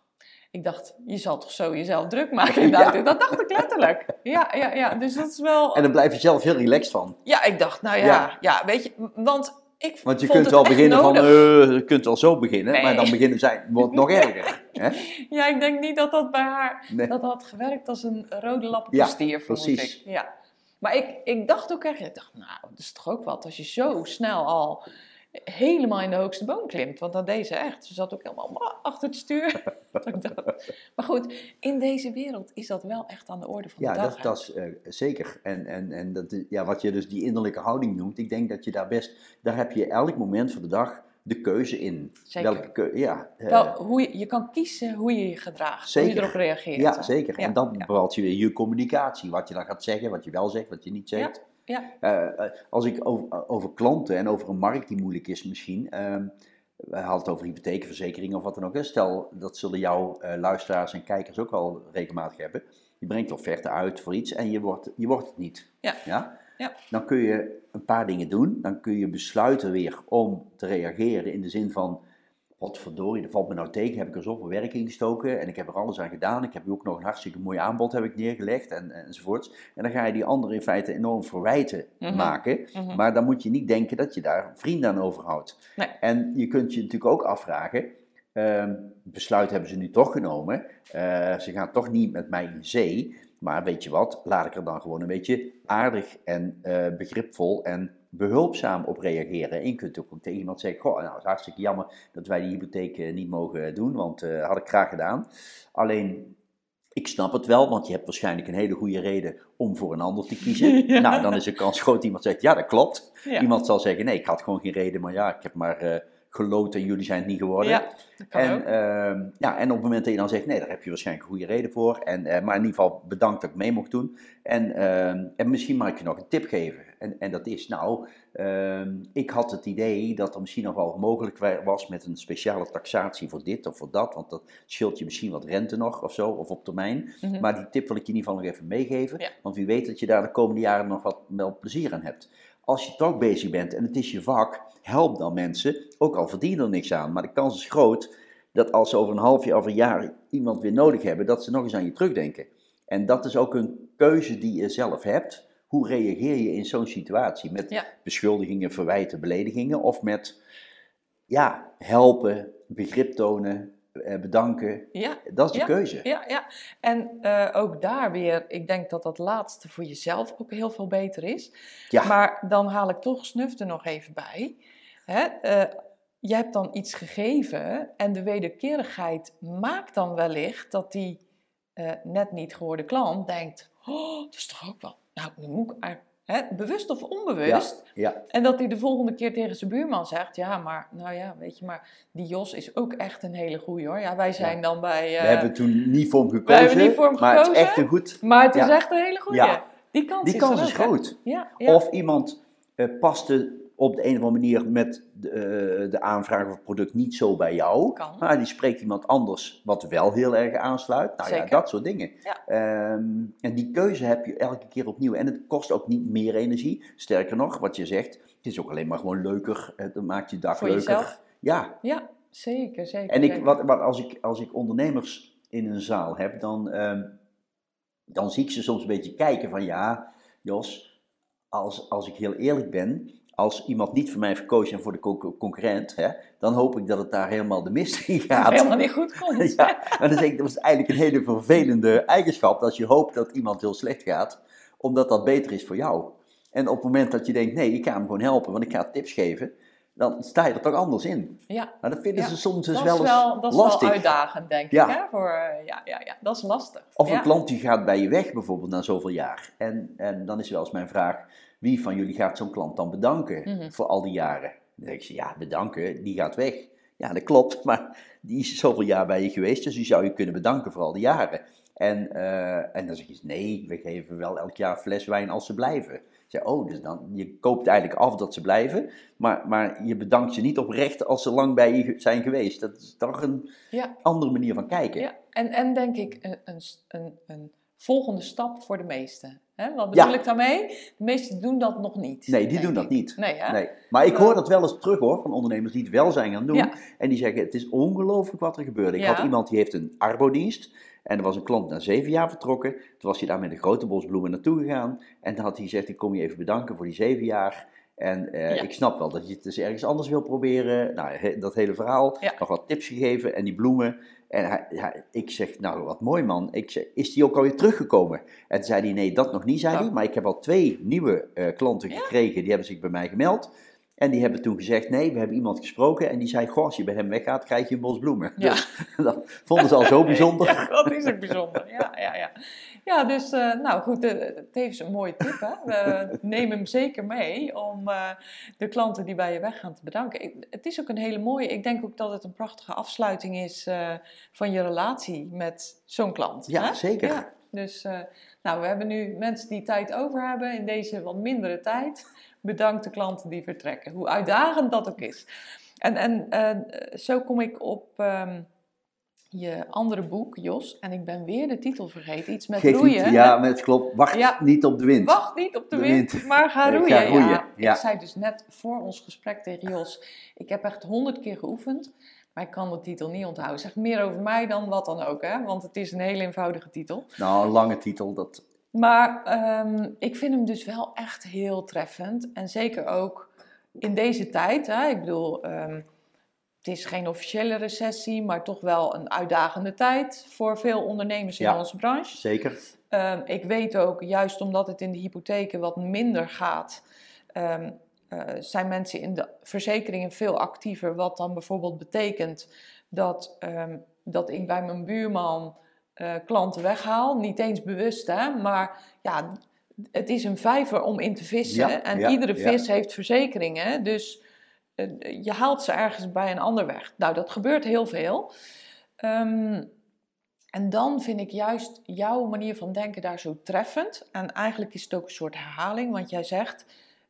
ik dacht, je zal toch zo jezelf druk maken in de Ja. auto. Dat dacht ik letterlijk. Ja, ja, ja. Dus dat is wel... En dan blijf je zelf heel relaxed van. Ja, ik dacht, nou ja, Ja. ja, weet je, want ik Want je kunt wel beginnen van, eh, je kunt wel zo beginnen, Nee. maar dan beginnen zij, wordt nog erger. Hè? Ja, ik denk niet dat dat bij haar, Nee. dat had gewerkt als een rode lap op Ja, stier, precies. ik. Ja. Maar ik, ik dacht ook echt, ik dacht, nou, dat is toch ook wat als je zo snel al helemaal in de hoogste boom klimt. Want dat deed ze echt. Ze zat ook helemaal achter het stuur. Maar goed, in deze wereld is dat wel echt aan de orde van Ja, de dag. dat, hè. dat is eh, zeker. En, en, en dat, ja, wat je dus die innerlijke houding noemt, ik denk dat je daar best, daar heb je elk moment van de dag de keuze in. Zeker. Welke keu- ja, eh, wel, hoe je, je kan kiezen hoe je je gedraagt, hoe je erop reageert. ja, hè. zeker. Ja, En dan ja. bepaalt je weer je communicatie, wat je dan gaat zeggen, wat je wel zegt, wat je niet zegt. Ja, Eh, eh, als ik over, over klanten en over een markt die moeilijk is misschien. ehm we hadden het over hypotheken, verzekeringen of wat dan ook. hè. Stel, dat zullen jouw eh, luisteraars en kijkers ook wel regelmatig hebben. Je brengt offerte uit voor iets en je wordt, je wordt het niet. Ja. Ja? Ja. Dan kun je een paar dingen doen. Dan kun je besluiten weer om te reageren in de zin van... Wat verdorie, dat valt me nou tegen. Heb ik er zoveel werk in gestoken en ik heb er alles aan gedaan. Ik heb ook nog een hartstikke mooi aanbod heb ik neergelegd en, enzovoorts. En dan ga je die ander in feite enorm verwijten Mhm. maken. Mhm. Maar dan moet je niet denken dat je daar vrienden aan overhoudt. Nee. En je kunt je natuurlijk ook afvragen, Ehm, besluit hebben ze nu toch genomen. Eh, ze gaan toch niet met mij in zee. Maar weet je wat, laat ik er dan gewoon een beetje aardig en eh, begripvol en behulpzaam op reageren. En je kunt ook tegen iemand zeggen, goh, nou, het is hartstikke jammer dat wij die hypotheek eh, niet mogen doen, want dat had ik graag gedaan. Alleen, ik snap het wel, want je hebt waarschijnlijk een hele goede reden om voor een ander te kiezen. Nou, dan is de kans groot dat iemand zegt, ja, dat klopt. Ja. Iemand zal zeggen, nee, ik had gewoon geen reden, maar ja, ik heb maar uh, geloten en jullie zijn het niet geworden. Ja, en, ehm, ja, en op het moment dat je dan zegt, nee, daar heb je waarschijnlijk een goede reden voor. En, eh, maar in ieder geval bedankt dat ik mee mocht doen. En, ehm, en misschien mag ik je nog een tip geven. En, en dat is, nou, ehm, ik had het idee dat er misschien nog wel mogelijk wa- was met een speciale taxatie voor dit of voor dat. Want dat scheelt je misschien wat rente nog of zo, of op termijn. Mhm. Maar die tip wil ik je in ieder geval nog even meegeven. Ja. Want wie weet dat je daar de komende jaren nog wat wel plezier aan hebt. Als je toch bezig bent en het is je vak, help dan mensen. Ook al verdien je er niks aan. Maar de kans is groot dat als ze over een half jaar of een jaar iemand weer nodig hebben, dat ze nog eens aan je terugdenken. En dat is ook een keuze die je zelf hebt. Hoe reageer je in zo'n situatie? Met Ja. beschuldigingen, verwijten, beledigingen of met ja, helpen, begrip tonen, eh, bedanken. Ja, Dat is de Ja. keuze. ja, ja. En eh, ook daar weer, ik denk dat dat laatste voor jezelf ook heel veel beter is. Ja. Maar dan haal ik toch snuf er nog even bij. Hè? eh, je hebt dan iets gegeven en de wederkerigheid maakt dan wellicht dat die net niet geworden klant denkt: Oh, dat is toch ook wel. Nou, moet ik. bewust of onbewust. Ja, En dat hij de volgende keer tegen zijn buurman zegt: Ja, maar nou ja, weet je, maar die Jos is ook echt een hele goeie hoor. Ja, wij zijn dan bij. we eh, hebben toen niet voor hem gekozen, hebben niet voor hem maar het is gekozen. echt een goed... Maar het is echt een hele goeie. Ja. Die kans, Die is, kans is groot. Ja, ja. Of iemand eh, paste op de een of andere manier met de, eh, de aanvraag of het product niet zo bij jou. Kan. Maar die spreekt iemand anders wat wel heel erg aansluit. Nou ja, dat soort dingen. Ja. Ehm, en die keuze heb je elke keer opnieuw. En het kost ook niet meer energie. Sterker nog, wat je zegt, het is ook alleen maar gewoon leuker. Het maakt je dag Voor leuker. jezelf. Ja, ja, zeker, zeker. en ik, wat, wat, als, ik, als ik ondernemers in een zaal heb, dan, ehm, dan zie ik ze soms een beetje kijken van ja, Jos, als, als ik heel eerlijk ben, als iemand niet voor mij heeft gekozen en voor de con- concurrent, hè, dan hoop ik dat het daar helemaal de mist in Dat gaat. helemaal niet goed komt. Ja, maar dan zeg ik, dat is eigenlijk een hele vervelende eigenschap, als je hoopt dat iemand heel slecht gaat, omdat dat beter is voor jou. En op het moment dat je denkt, nee, ik ga hem gewoon helpen, want ik ga tips geven, dan sta je er toch anders in. Ja, Maar dat vinden Ja, ze soms dus dat wel eens wel, dat is lastig. wel uitdagend, denk Ja. ik. Hè? Voor, eh, ja, ja, ja, dat is lastig. Of een klant die gaat bij je weg bijvoorbeeld na zoveel jaar. En, en dan is wel eens mijn vraag, wie van jullie gaat zo'n klant dan bedanken Mhm. voor al die jaren? Dan zeg ik ze, ja, bedanken, die gaat weg. Ja, dat klopt, maar die is zoveel jaar bij je geweest, dus die zou je kunnen bedanken voor al die jaren. En, eh, en dan zeg je, nee, we geven wel elk jaar fles wijn als ze blijven. Zeg, oh, dus dan, je koopt eigenlijk af dat ze blijven, maar, maar je bedankt ze niet oprecht als ze lang bij je zijn geweest. Dat is toch een Ja. andere manier van kijken. Ja, en, en denk ik een, een, een, een volgende stap voor de meesten. Hè? Wat bedoel Ja. ik daarmee? De meesten doen dat nog niet. Nee, die doen dat niet. Nee, hè? Nee. Maar ik hoor dat wel eens terug hoor, van ondernemers die het wel zijn gaan doen. Ja. En die zeggen, het is ongelooflijk wat er gebeurde. Ik Ja. had iemand die heeft een arbodienst. En er was een klant na zeven jaar vertrokken. Toen was hij daar met een grote bos bloemen naartoe gegaan. En dan had hij gezegd, ik kom je even bedanken voor die zeven jaar. En eh, Ja. ik snap wel dat je het dus ergens anders wil proberen. Nou, he- dat hele verhaal. Ja. Nog wat tips gegeven en die bloemen. En hij, hij- ik zeg, nou wat mooi man. Ik zeg, is die ook alweer teruggekomen? En toen zei hij, nee, dat nog niet, zei Oh. hij. Maar ik heb al twee nieuwe eh, klanten gekregen. Die hebben zich bij mij gemeld. En die hebben toen gezegd, nee, we hebben iemand gesproken. En die zei, goh, als je bij hem weggaat, krijg je een bos bloemen. Ja. Dus dat vonden ze al zo bijzonder. Ja, dat is ook bijzonder. Ja, ja, ja. ja dus eh, nou goed, eh, het heeft een mooie tip. Hè? Eh, neem hem zeker mee om eh, de klanten die bij je weggaan te bedanken. Ik- het is ook een hele mooie, ik denk ook dat het een prachtige afsluiting is eh, van je relatie met zo'n klant. Ja, hè? zeker. Ja, dus eh, nou, we hebben nu mensen die tijd over hebben in deze wat mindere tijd. Bedankt de klanten die vertrekken, hoe uitdagend dat ook is. En, en eh, zo kom ik op ehm, je andere boek, Jos. En ik ben weer de titel vergeten. Iets met Geef roeien. niet, ja, maar het klopt. Wacht Ja. niet op de wind. Wacht niet op de, De wind, wind. maar ga roeien. ga roeien, Ja. ja. Ik zei dus net voor ons gesprek tegen Jos, ik heb echt honderd keer geoefend, maar ik kan de titel niet onthouden. Zeg meer over mij dan wat dan ook, hè? want het is een hele eenvoudige titel. Nou, een lange titel, dat... Maar ehm, ik vind hem dus wel echt heel treffend. En zeker ook in deze tijd. Hè? Ik bedoel, ehm, het is geen officiële recessie, maar toch wel een uitdagende tijd voor veel ondernemers in Ja. onze branche. Zeker. Ehm, ik weet ook, juist omdat het in de hypotheken wat minder gaat, eh, zijn mensen in de verzekeringen veel actiever. Wat dan bijvoorbeeld betekent dat, dat ik bij mijn buurman eh, klanten weghaal. Niet eens bewust, hè, maar ja, het is een vijver om in te vissen. Ja, en ja, iedere ja. vis heeft verzekeringen. Dus eh, je haalt ze ergens bij een ander weg. Nou, dat gebeurt heel veel. Ehm, en dan vind ik juist jouw manier van denken daar zo treffend. En eigenlijk is het ook een soort herhaling, want jij zegt: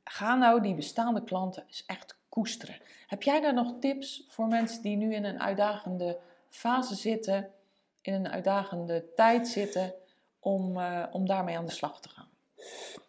ga nou die bestaande klanten eens echt koesteren. Heb jij daar nog tips voor mensen die nu in een uitdagende fase zitten, in een uitdagende tijd zitten, om, eh, om daarmee aan de slag te gaan?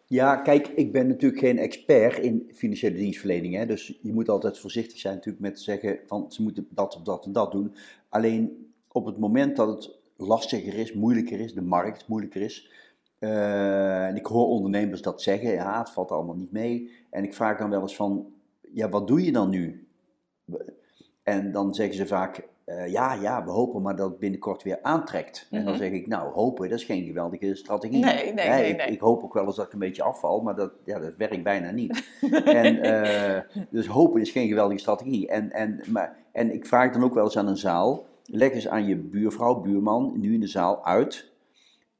Ja, kijk, ik ben natuurlijk geen expert in financiële dienstverlening. Hè, dus je moet altijd voorzichtig zijn natuurlijk met zeggen van ze moeten dat of dat en dat doen. Alleen op het moment dat het lastiger is, moeilijker is, de markt moeilijker is. eh, en ik hoor ondernemers dat zeggen, ja, het valt allemaal niet mee. En ik vraag dan wel eens van, ja, wat doe je dan nu? En dan zeggen ze vaak, eh, ja, ja, we hopen maar dat het binnenkort weer aantrekt. En dan Mhm. zeg ik, nou, hopen, dat is geen geweldige strategie. Nee, nee, nee, ik, nee. ik hoop ook wel eens dat ik een beetje afval, maar dat, ja, dat werkt bijna niet. en, eh, dus hopen is geen geweldige strategie. En, en, maar, en ik vraag dan ook wel eens aan een zaal, leg eens aan je buurvrouw, buurman, nu in de zaal uit.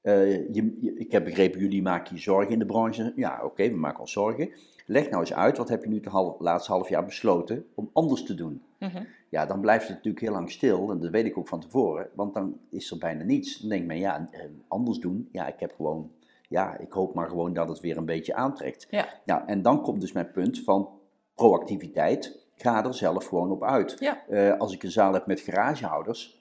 Eh, je, je- ik heb begrepen, jullie maken je zorgen in de branche. Ja, oké, we maken ons zorgen. Leg nou eens uit, wat heb je nu het half, laatste half jaar besloten om anders te doen? Mhm. Ja, dan blijft het natuurlijk heel lang stil. En dat weet ik ook van tevoren. Want dan is er bijna niets. Dan denkt men, ja, eh, anders doen. Ja, ik heb gewoon... Ja, ik hoop maar gewoon dat het weer een beetje aantrekt. Ja. Nou, en dan komt dus mijn punt van proactiviteit. Ga er zelf gewoon op uit. Ja. Eh, als ik een zaal heb met garagehouders...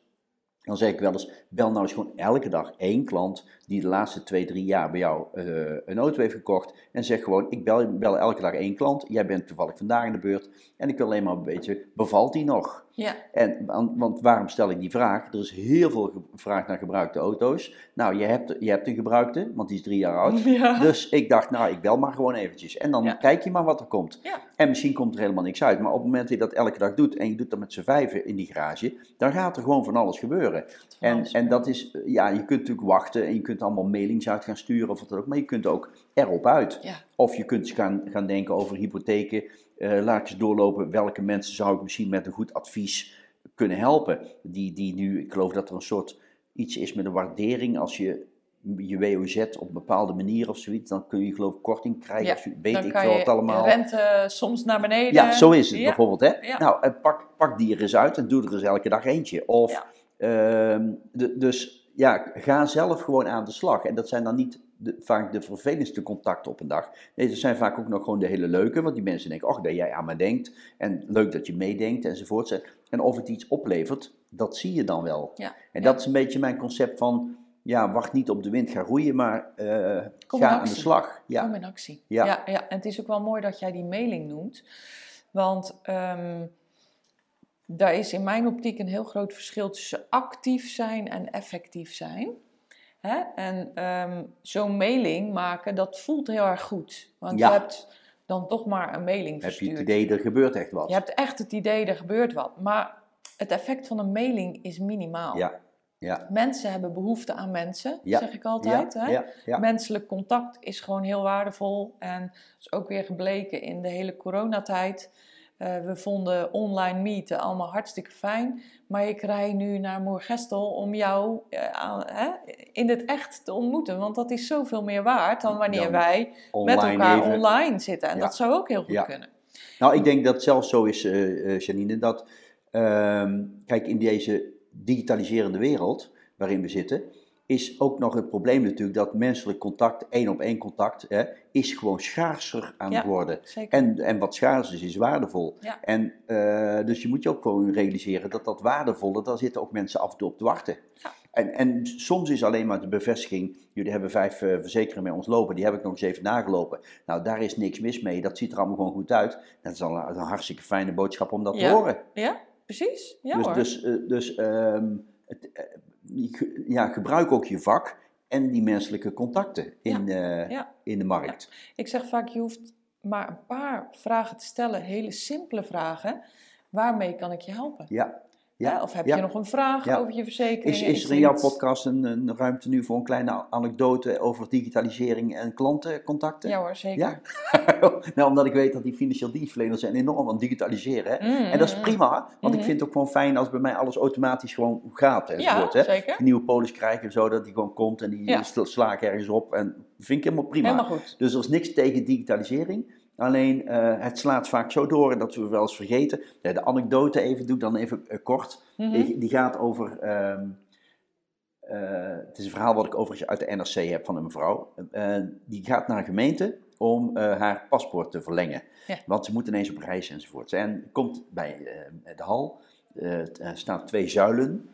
Dan zeg ik wel eens, bel nou eens gewoon elke dag één klant die de laatste twee, drie jaar bij jou eh, een auto heeft gekocht. En zeg gewoon, ik bel, bel elke dag één klant. Jij bent toevallig vandaag in de beurt. En ik wil alleen maar een beetje, bevalt die nog? Ja, En, want, waarom stel ik die vraag? Er is heel veel vraag naar gebruikte auto's. Nou, je hebt, je hebt een gebruikte, want die is drie jaar oud. ja. Dus ik dacht, nou, ik bel maar gewoon eventjes. En dan Ja. kijk je maar wat er komt. Ja. En misschien komt er helemaal niks uit. Maar op het moment dat je dat elke dag doet en je doet dat met z'n vijven in die garage, dan gaat er gewoon van alles gebeuren. En, alles en dat is, ja, je kunt natuurlijk wachten en je kunt allemaal mailings uit gaan sturen of wat dan ook. Maar je kunt ook erop uit. Ja. Of je kunt gaan, gaan denken over hypotheken. Eh, laat eens doorlopen, welke mensen zou ik misschien met een goed advies kunnen helpen. Die, die nu, ik geloof dat er een soort iets is met een waardering. Als je je WOZ op een bepaalde manier of zoiets, dan kun je geloof ik korting krijgen. Ja, of zo, weet dan ik veel je wat allemaal. rente soms naar beneden. Ja, zo is het Ja. bijvoorbeeld. Hè? Ja. Nou, eh, pak, pak die er eens uit en doe er eens elke dag eentje. Of, ehm, de, dus ja, ga zelf gewoon aan de slag. En dat zijn dan niet de, vaak de vervelendste contacten op een dag. Nee, dat zijn vaak ook nog gewoon de hele leuke. Want die mensen denken, ach, dat jij aan me denkt. En leuk dat je meedenkt enzovoort. En of het iets oplevert, dat zie je dan wel. Ja, En ja. dat is een beetje mijn concept van... Ja, wacht niet op de wind, ga roeien, maar in ga aan de slag. Ja. Kom in actie. Ja. Ja. Ja, En het is ook wel mooi dat jij die mailing noemt. Want ehm, daar is in mijn optiek een heel groot verschil tussen actief zijn en effectief zijn. Hè? En ehm, zo'n mailing maken, dat voelt heel erg goed. Want Ja. je hebt dan toch maar een mailing Heb je verstuurd. het idee, er gebeurt echt wat. Je hebt echt het idee, er gebeurt wat. Maar het effect van een mailing is minimaal. Ja, ja. Mensen hebben behoefte aan mensen, Ja, zeg ik altijd. ja, hè? ja. Menselijk contact is gewoon heel waardevol. En dat is ook weer gebleken in de hele coronatijd. Eh, we vonden online meeten allemaal hartstikke fijn. Maar ik rij nu naar Moergestel om jou eh, in het echt te ontmoeten. Want dat is zoveel meer waard dan wanneer Dan wij met elkaar even. online zitten. En Ja. dat zou ook heel goed Ja. kunnen. Nou, ik denk dat het zelfs zo is, eh, Janine, dat, ehm, kijk, in deze digitaliserende wereld waarin we zitten, is ook nog het probleem natuurlijk dat menselijk contact, één op één contact, hè, is gewoon schaarser aan Ja. het worden. Zeker. En, en wat schaars is, is waardevol. Ja. En uh, dus je moet je ook gewoon realiseren dat dat waardevolle, daar zitten ook mensen af en toe op te wachten. Ja. En, en soms is alleen maar de bevestiging, jullie hebben vijf uh, verzekeringen bij ons lopen, die heb ik nog eens even nagelopen. Nou, daar is niks mis mee, dat ziet er allemaal gewoon goed uit. Dat is al een, een hartstikke fijne boodschap om dat te horen. Ja, precies. Ja, dus hoor. dus, uh, dus um, het, ja, gebruik ook je vak en die menselijke contacten in, ja. Ja. in de markt. Ja. Ik zeg vaak, je hoeft maar een paar vragen te stellen, hele simpele vragen. waarmee kan ik je helpen? Ja. Ja, of heb je nog een vraag over je verzekering? Is, is er in jouw podcast een, een ruimte nu voor een kleine anekdote over digitalisering en klantencontacten? Ja hoor, zeker. Ja? nou, omdat ik weet dat die financieel dienstverleners zijn enorm aan het digitaliseren. Hè? Mm, En dat is mm, prima, want ik Mhm. vind het ook gewoon fijn als bij mij alles automatisch gewoon gaat. Ja, hè? zeker. Een nieuwe polis krijg en zo, dat die gewoon komt en die sla ik ergens op. En dat vind ik helemaal prima. Helemaal goed. Dus er is niks tegen digitalisering. Alleen eh, het slaat vaak zo door dat we wel eens vergeten. Ja, de anekdote even doe ik dan even eh, kort. Mhm. Die, die gaat over. ehm, eh, het is een verhaal wat ik overigens uit de NRC heb van een mevrouw. Eh, die gaat naar een gemeente om haar paspoort te verlengen. Ja. Want ze moet ineens op reis enzovoort. En komt bij de hal. er staan twee zuilen.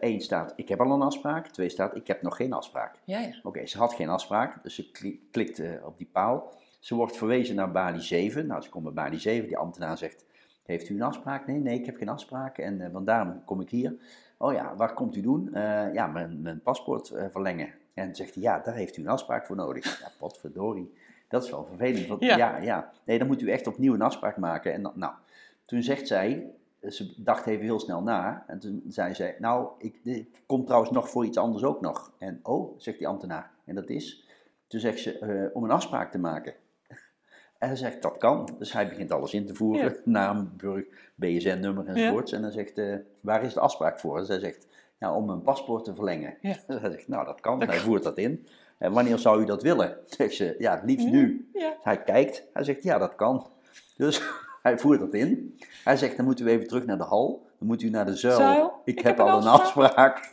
Eén staat, ik heb al een afspraak. Twee staat, ik heb nog geen afspraak. Ja, ja. Oké, ze had geen afspraak, dus ze kli- klikt op die paal. Ze wordt verwezen naar Bali 7. Nou, ze komt bij Bali 7. Die ambtenaar zegt, heeft u een afspraak? Nee, nee, ik heb geen afspraak. En want daarom kom ik hier. Oh ja, waar komt u doen? Eh, ja, mijn, mijn paspoort eh, verlengen. En zegt hij, ja, daar heeft u een afspraak voor nodig. Ja, potverdorie. Dat is wel vervelend. Want, Ja. ja. ja, Nee, dan moet u echt opnieuw een afspraak maken. En nou, toen zegt zij, ze dacht even heel snel na. En toen zei zij, nou, ik, dit komt trouwens nog voor iets anders ook nog. En oh, zegt die ambtenaar. En dat is, toen zegt ze, om een afspraak te maken. En hij zegt, dat kan. Dus hij begint alles in te voeren. Ja. Naam, burg, BSN-nummer enzovoorts. En dan zegt, eh, waar is de afspraak voor? En zij zegt, ja, om mijn paspoort te verlengen. Ja. En hij zegt, nou, dat kan. Dat hij kan. voert dat in. En wanneer zou u dat willen? Zegt ze, ja, het liefst Ja. nu. Ja. Hij kijkt, hij zegt, ja, dat kan. Dus hij voert dat in. Hij zegt, dan moeten we even terug naar de hal. Dan moet u naar de zuil. Zuil, Ik, heb, al een afspraak.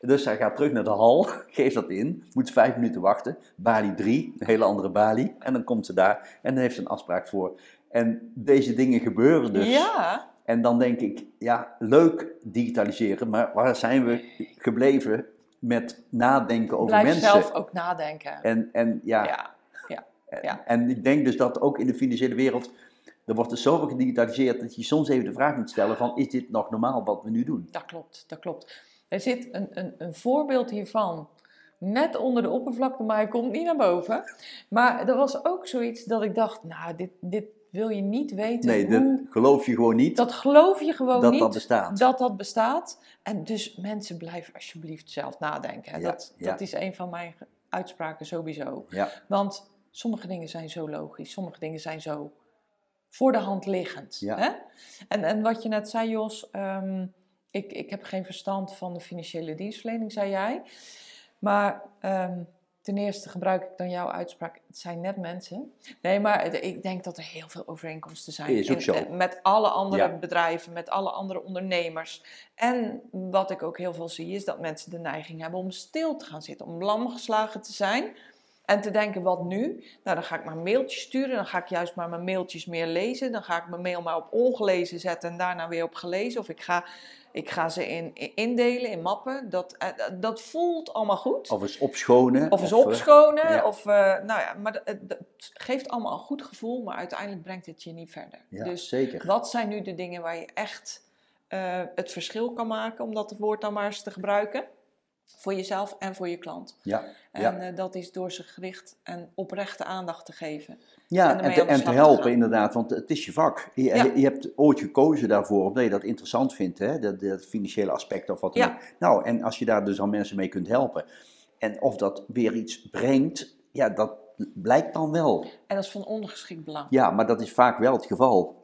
Dus hij gaat terug naar de hal, geeft dat in, moet vijf minuten wachten. Bali 3, een hele andere Bali. En dan komt ze daar en dan heeft ze een afspraak voor. En deze dingen gebeuren dus. Ja, En dan denk ik, ja, leuk digitaliseren, maar waar zijn we gebleven met nadenken over blijf mensen? zelf ook nadenken. En, en ja, ja, ja. ja. en ik denk dus dat ook in de financiële wereld, er wordt dus zoveel gedigitaliseerd dat je soms even de vraag moet stellen van, is dit nog normaal wat we nu doen? Dat klopt, dat klopt. Er zit een, een, een voorbeeld hiervan net onder de oppervlakte, maar hij komt niet naar boven. Maar er was ook zoiets dat ik dacht, nou, dit, dit wil je niet weten. Nee, hoe, dat geloof je gewoon niet dat geloof je gewoon dat niet. dat bestaat. dat dat bestaat. En dus mensen blijven alsjeblieft zelf nadenken. Ja, dat, ja. dat is een van mijn uitspraken sowieso. Ja, Want sommige dingen zijn zo logisch, sommige dingen zijn zo voor de hand liggend. Hè? En, en wat je net zei, Jos, ehm, ik, ik heb geen verstand van de financiële dienstverlening, zei jij. Maar ehm, ten eerste gebruik ik dan jouw uitspraak, het zijn net mensen. Nee, maar ik denk dat er heel veel overeenkomsten zijn. Is ook in- zo. eh, met alle andere Ja. bedrijven, met alle andere ondernemers. En wat ik ook heel veel zie, is dat mensen de neiging hebben om stil te gaan zitten, om lam geslagen te zijn. En te denken, wat nu? Nou, dan ga ik maar een mailtje sturen. Dan ga ik juist maar mijn mailtjes meer lezen. Dan ga ik mijn mail maar op ongelezen zetten en daarna weer op gelezen. Of ik ga, ik ga ze in, in- indelen in mappen. Dat, eh, dat voelt allemaal goed. of eens opschonen. Of eens eh, opschonen. ja. Of, eh, nou ja, maar dat- geeft allemaal een goed gevoel. Maar uiteindelijk brengt het je niet verder. ja, dus zeker. wat zijn nu de dingen waar je echt het verschil kan maken? Om dat woord dan maar eens te gebruiken. Voor jezelf en voor je klant. Ja, En ja. eh, dat is door ze gericht en oprechte aandacht te geven. ja en te, en te helpen inderdaad, want het is je vak. Je, Ja. je hebt ooit gekozen daarvoor, omdat je dat interessant vindt, hè? Dat, dat financiële aspect of wat dan Ja. ook. Nou, en als je daar dus al mensen mee kunt helpen, en of dat weer iets brengt, ja, dat blijkt dan wel. En dat is van ondergeschikt belang. Ja, maar dat is vaak wel het geval.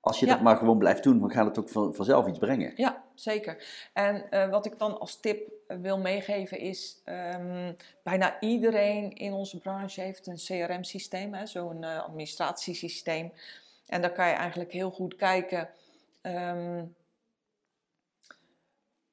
Als je Ja. dat maar gewoon blijft doen, dan gaat het ook van, vanzelf iets brengen. Ja, zeker. En eh, wat ik dan als tip eh, wil meegeven is, ehm, bijna iedereen in onze branche heeft een CRM-systeem, hè, zo'n eh, administratiesysteem. En daar kan je eigenlijk heel goed kijken ehm,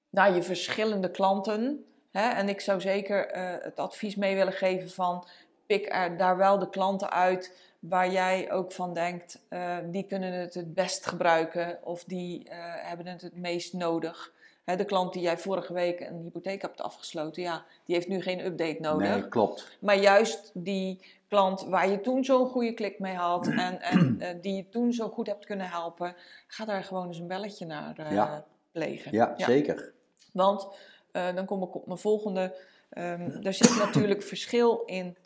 naar je verschillende klanten. Hè? En ik zou zeker het advies mee willen geven van, pik er daar wel de klanten uit waar jij ook van denkt, eh, die kunnen het het best gebruiken of die eh, hebben het het meest nodig. Hè, de klant die jij vorige week een hypotheek hebt afgesloten, ja, die heeft nu geen update nodig. Nee, klopt. Maar juist die klant waar je toen zo'n goede klik mee had en, en eh, die je toen zo goed hebt kunnen helpen, ga daar gewoon eens een belletje naar Ja. plegen. Ja, zeker. Want dan kom ik op mijn volgende. ehm, er zit natuurlijk verschil in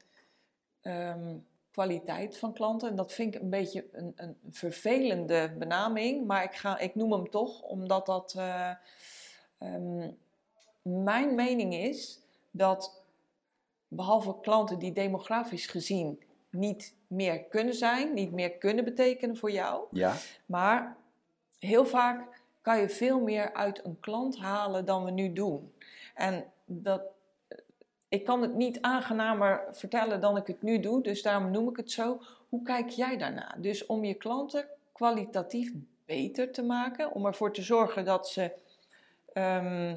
ehm, kwaliteit van klanten. En dat vind ik een beetje een, een vervelende benaming, maar ik, ga, ik noem hem toch, omdat dat. eh, ehm, mijn mening is dat behalve klanten die demografisch gezien niet meer kunnen zijn, niet meer kunnen betekenen voor jou, Ja, maar heel vaak kan je veel meer uit een klant halen dan we nu doen. En dat, ik kan het niet aangenamer vertellen dan ik het nu doe, dus daarom noem ik het zo. Hoe kijk jij daarna? Dus om je klanten kwalitatief beter te maken, om ervoor te zorgen dat ze ehm,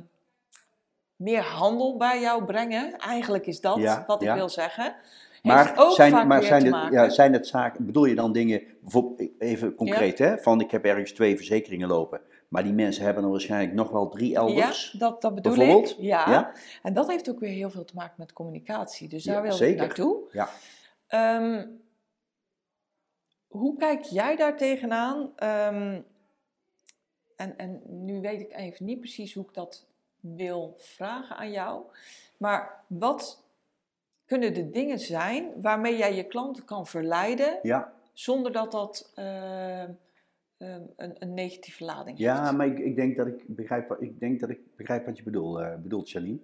meer handel bij jou brengen. Eigenlijk is dat Ja, wat ik ja. wil zeggen. maar, ook zijn, maar zijn, het, ja, zijn het zaken, bedoel je dan dingen, bijvoorbeeld, even concreet hè, van ik heb ergens twee verzekeringen lopen, maar die mensen hebben er waarschijnlijk nog wel drie elders. Ja, dat, dat bedoel ik. Ja. Ja? En dat heeft ook weer heel veel te maken met communicatie. Dus Ja, daar wil ik naartoe. Ja. Ehm, hoe kijk jij daar tegenaan? Ehm, en, en nu weet ik even niet precies hoe ik dat wil vragen aan jou. Maar wat kunnen de dingen zijn waarmee jij je klanten kan verleiden Ja, zonder dat dat ehm, ehm, een, een negatieve lading ja heeft? maar ik, ik, denk dat ik, begrijp, wat- ik denk dat ik begrijp wat je eh, bedoelt, Janine.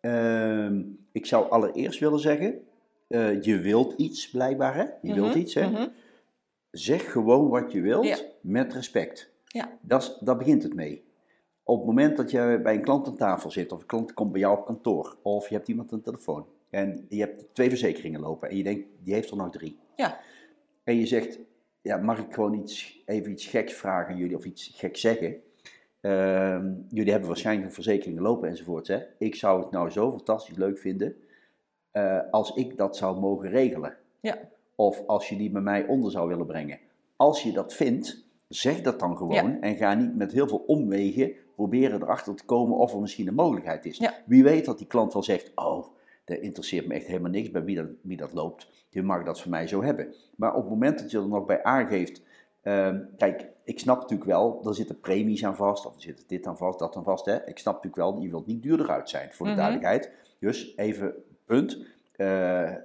Ehm, ik zou allereerst willen zeggen, eh, je wilt iets blijkbaar, hè? Je wilt Mhm, iets, hè? mhm. Zeg gewoon wat je wilt, Ja. met respect. Ja. Dat daar begint het mee. Op het moment dat je bij een klant aan tafel zit, of een klant komt bij jou op kantoor, of je hebt iemand aan de telefoon, en je hebt twee verzekeringen lopen, en je denkt, die heeft er nog drie. Ja. En je zegt, ja, mag ik gewoon iets, even iets geks vragen aan jullie, of iets geks zeggen? Ehm, jullie hebben waarschijnlijk een verzekering lopen enzovoort. Hè? Ik zou het nou zo fantastisch leuk vinden eh, als ik dat zou mogen regelen. Ja. Of als je die bij mij onder zou willen brengen. Als je dat vindt, zeg dat dan gewoon. En ga niet met heel veel omwegen proberen erachter te komen of er misschien een mogelijkheid is. Ja. Wie weet dat die klant wel zegt, oh, dat interesseert me echt helemaal niks bij wie dat, wie dat loopt. Je mag dat van mij zo hebben. Maar op het moment dat je er nog bij aangeeft, ehm, kijk, ik snap natuurlijk wel, er zitten premies aan vast, of er zit dit aan vast, dat aan vast. Hè? Ik snap natuurlijk wel, je wilt niet duurder uit zijn, voor de Mhm. duidelijkheid. Dus even, punt. Eh, eh,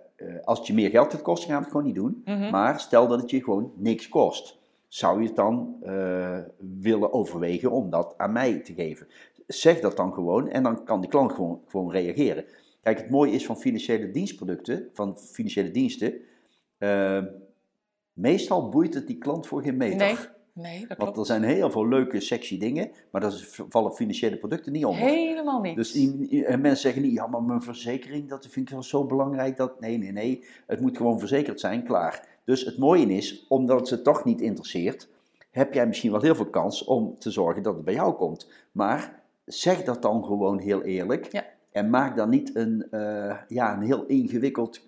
als het je meer geld gaat kosten, gaan we het gewoon niet doen. Mhm. Maar stel dat het je gewoon niks kost. Zou je het dan eh, willen overwegen om dat aan mij te geven? Zeg dat dan gewoon en dan kan die klant gewoon, gewoon reageren. Kijk, het mooie is van financiële dienstproducten, van financiële diensten. eh, meestal boeit het die klant voor geen meter. Nee, nee, dat Want klopt. er zijn heel veel leuke, sexy dingen, maar daar vallen financiële producten niet onder. Helemaal niet. Dus en mensen zeggen niet, ja, maar mijn verzekering, dat vind ik wel zo belangrijk. Dat, nee, nee, nee, het moet gewoon verzekerd zijn, klaar. Dus het mooie is, omdat het ze toch niet interesseert, heb jij misschien wel heel veel kans om te zorgen dat het bij jou komt. Maar zeg dat dan gewoon heel eerlijk. Ja. En maak daar niet een, eh, ja, een heel ingewikkeld,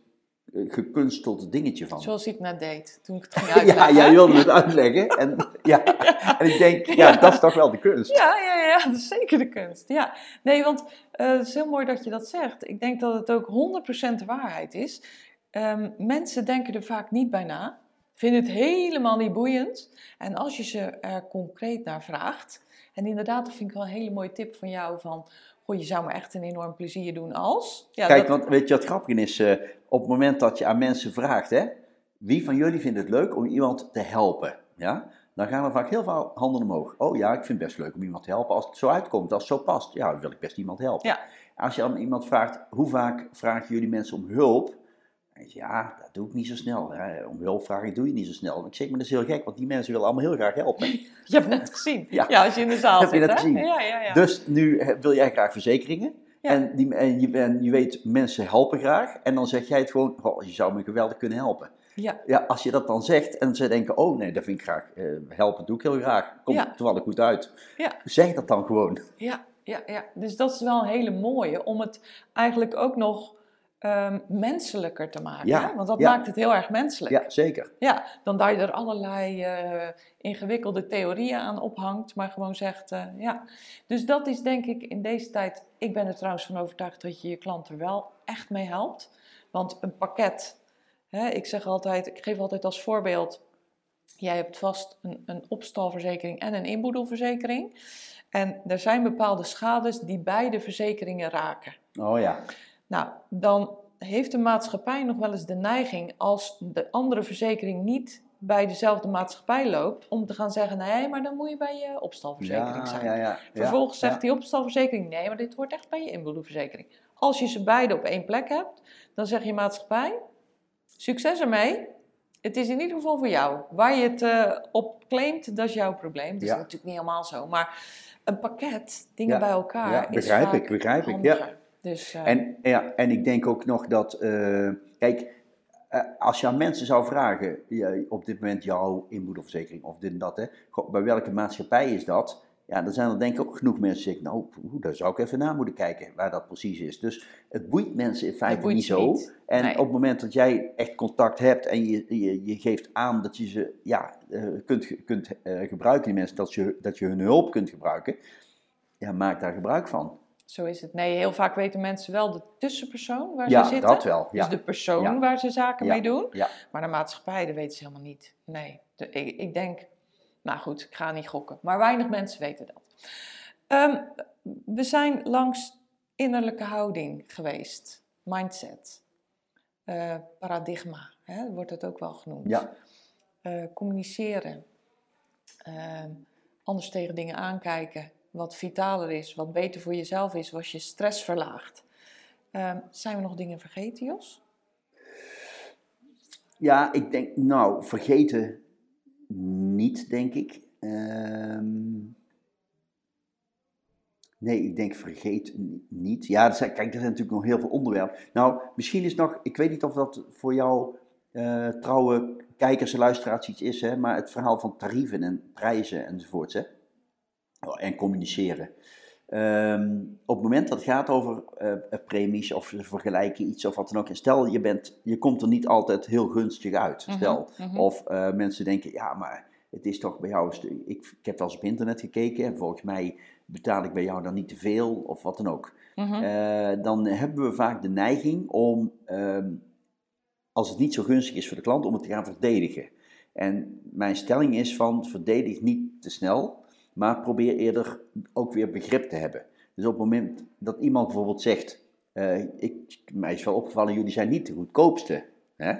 eh, gekunsteld dingetje van. Zoals ik net deed, toen ik het ging Ja, uitleggen. jij wilde het uitleggen. En, ja. en ik denk, ja, dat is toch wel de kunst. Ja, ja, ja, dat is zeker de kunst. Ja. Nee, want eh, het is heel mooi dat je dat zegt. Ik denk dat het ook 100% de waarheid is. Ehm, mensen denken er vaak niet bij na, vinden het helemaal niet boeiend. En als je ze er concreet naar vraagt, en inderdaad, dat vind ik wel een hele mooie tip van jou van, goh, je zou me echt een enorm plezier doen als. Ja, Kijk, dat- want weet je wat grappig is? eh, op het moment dat je aan mensen vraagt, hè, wie van jullie vindt het leuk om iemand te helpen? Ja? Dan gaan er vaak heel veel handen omhoog. Oh ja, ik vind het best leuk om iemand te helpen. Als het zo uitkomt, als het zo past, ja, dan wil ik best iemand helpen. Ja. Als je aan iemand vraagt, hoe vaak vragen jullie mensen om hulp? Je, ja, dat doe ik niet zo snel. Hè. Om hulp vragen doe je niet zo snel. Ik zeg, maar dat is heel gek, want die mensen willen allemaal heel graag helpen. Je hebt het net gezien. Ja. Ja, als je in de zaal Heb je zit. dat gezien? Ja, ja, ja. Dus nu wil jij graag verzekeringen. En, die, en, je, en je weet, mensen helpen graag. En dan zeg jij het gewoon, "Goh, je zou me geweldig kunnen helpen. ja. Ja, als je dat dan zegt en ze denken, oh nee, dat vind ik graag. eh, helpen doe ik heel graag. Komt Ja. toevallig goed uit. Ja. Zeg dat dan gewoon. Ja, ja, ja. Dus dat is wel een hele mooie om het eigenlijk ook nog ehm, menselijker te maken. Ja, hè? Want dat ja. maakt het heel erg menselijk. Ja, zeker. Ja, dan dat je er allerlei eh, ingewikkelde theorieën aan ophangt, maar gewoon zegt, eh, ja. Dus dat is denk ik in deze tijd, ik ben er trouwens van overtuigd dat je je klant er wel echt mee helpt. Want een pakket, hè, ik zeg altijd, ik geef altijd als voorbeeld, jij hebt vast een, een opstalverzekering en een inboedelverzekering. En er zijn bepaalde schades die beide verzekeringen raken. Oh ja. Nou, dan heeft de maatschappij nog wel eens de neiging, als de andere verzekering niet bij dezelfde maatschappij loopt, om te gaan zeggen: nee, maar dan moet je bij je opstalverzekering zijn. Ja, ja. Vervolgens zegt die opstalverzekering: nee, maar dit hoort echt bij je inboedelverzekering. Als je ze beide op één plek hebt, dan zeg je maatschappij: succes ermee. Het is in ieder geval voor jou. Waar je het eh, op claimt, dat is jouw probleem. Dat is natuurlijk niet helemaal zo. Maar een pakket, dingen bij elkaar. Ja, is begrijp vaak ik, begrijp ik. Ja. Dus, eh, En, ja, en ik denk ook nog dat, eh, kijk, eh, als je aan mensen zou vragen, op dit moment jouw inboedelverzekering of dit en dat, hè, bij welke maatschappij is dat? Ja, dan zijn er denk ik ook genoeg mensen die zeggen, nou, daar zou ik even naar moeten kijken waar dat precies is. Dus het boeit mensen in feite niet zo. niet. En Nee. op het moment dat jij echt contact hebt en je, je, je geeft aan dat je ze ja, kunt, kunt gebruiken, die mensen, dat je, dat je hun hulp kunt gebruiken, ja, maak daar gebruik van. Zo is het. Nee, heel vaak weten mensen wel de tussenpersoon waar Ja, ze zitten. dat wel. Ja. Dus de persoon Ja. waar ze zaken Ja. mee doen. Ja. Maar de maatschappij, dat weten ze helemaal niet. Nee, de- ik, ik denk, nou goed, ik ga niet gokken. Maar weinig mensen weten dat. Ehm, we zijn langs innerlijke houding geweest. Mindset. Eh, paradigma, hè, wordt het ook wel genoemd. Ja. Eh, communiceren. Ehm, anders tegen dingen aankijken. Wat vitaler is, wat beter voor jezelf is, wat je stress verlaagt. Ehm, zijn we nog dingen vergeten, Jos? Ja, ik denk, nou, vergeten niet, denk ik. Ehm, nee, ik denk vergeet niet. Ja, kijk, er zijn natuurlijk nog heel veel onderwerpen. Nou, misschien is nog, ik weet niet of dat voor jou eh, trouwe kijkers en luisteraars iets is, hè, maar het verhaal van tarieven en prijzen enzovoorts, hè. Oh, En communiceren. Ehm, op het moment dat het gaat over eh, premies of vergelijken iets of wat dan ook. En stel, je, bent, je komt er niet altijd heel gunstig uit. Mhm, Stel. mhm. Of eh, mensen denken, ja, maar het is toch bij jou... Ik, ik heb wel eens op internet gekeken en volgens mij betaal ik bij jou dan niet te veel of wat dan ook. Mhm. Dan hebben we vaak de neiging om, ehm, als het niet zo gunstig is voor de klant, om het te gaan verdedigen. En mijn stelling is van, verdedig niet te snel, maar probeer eerder ook weer begrip te hebben. Dus op het moment dat iemand bijvoorbeeld zegt, eh, ik, mij is wel opgevallen, jullie zijn niet de goedkoopste. Hè?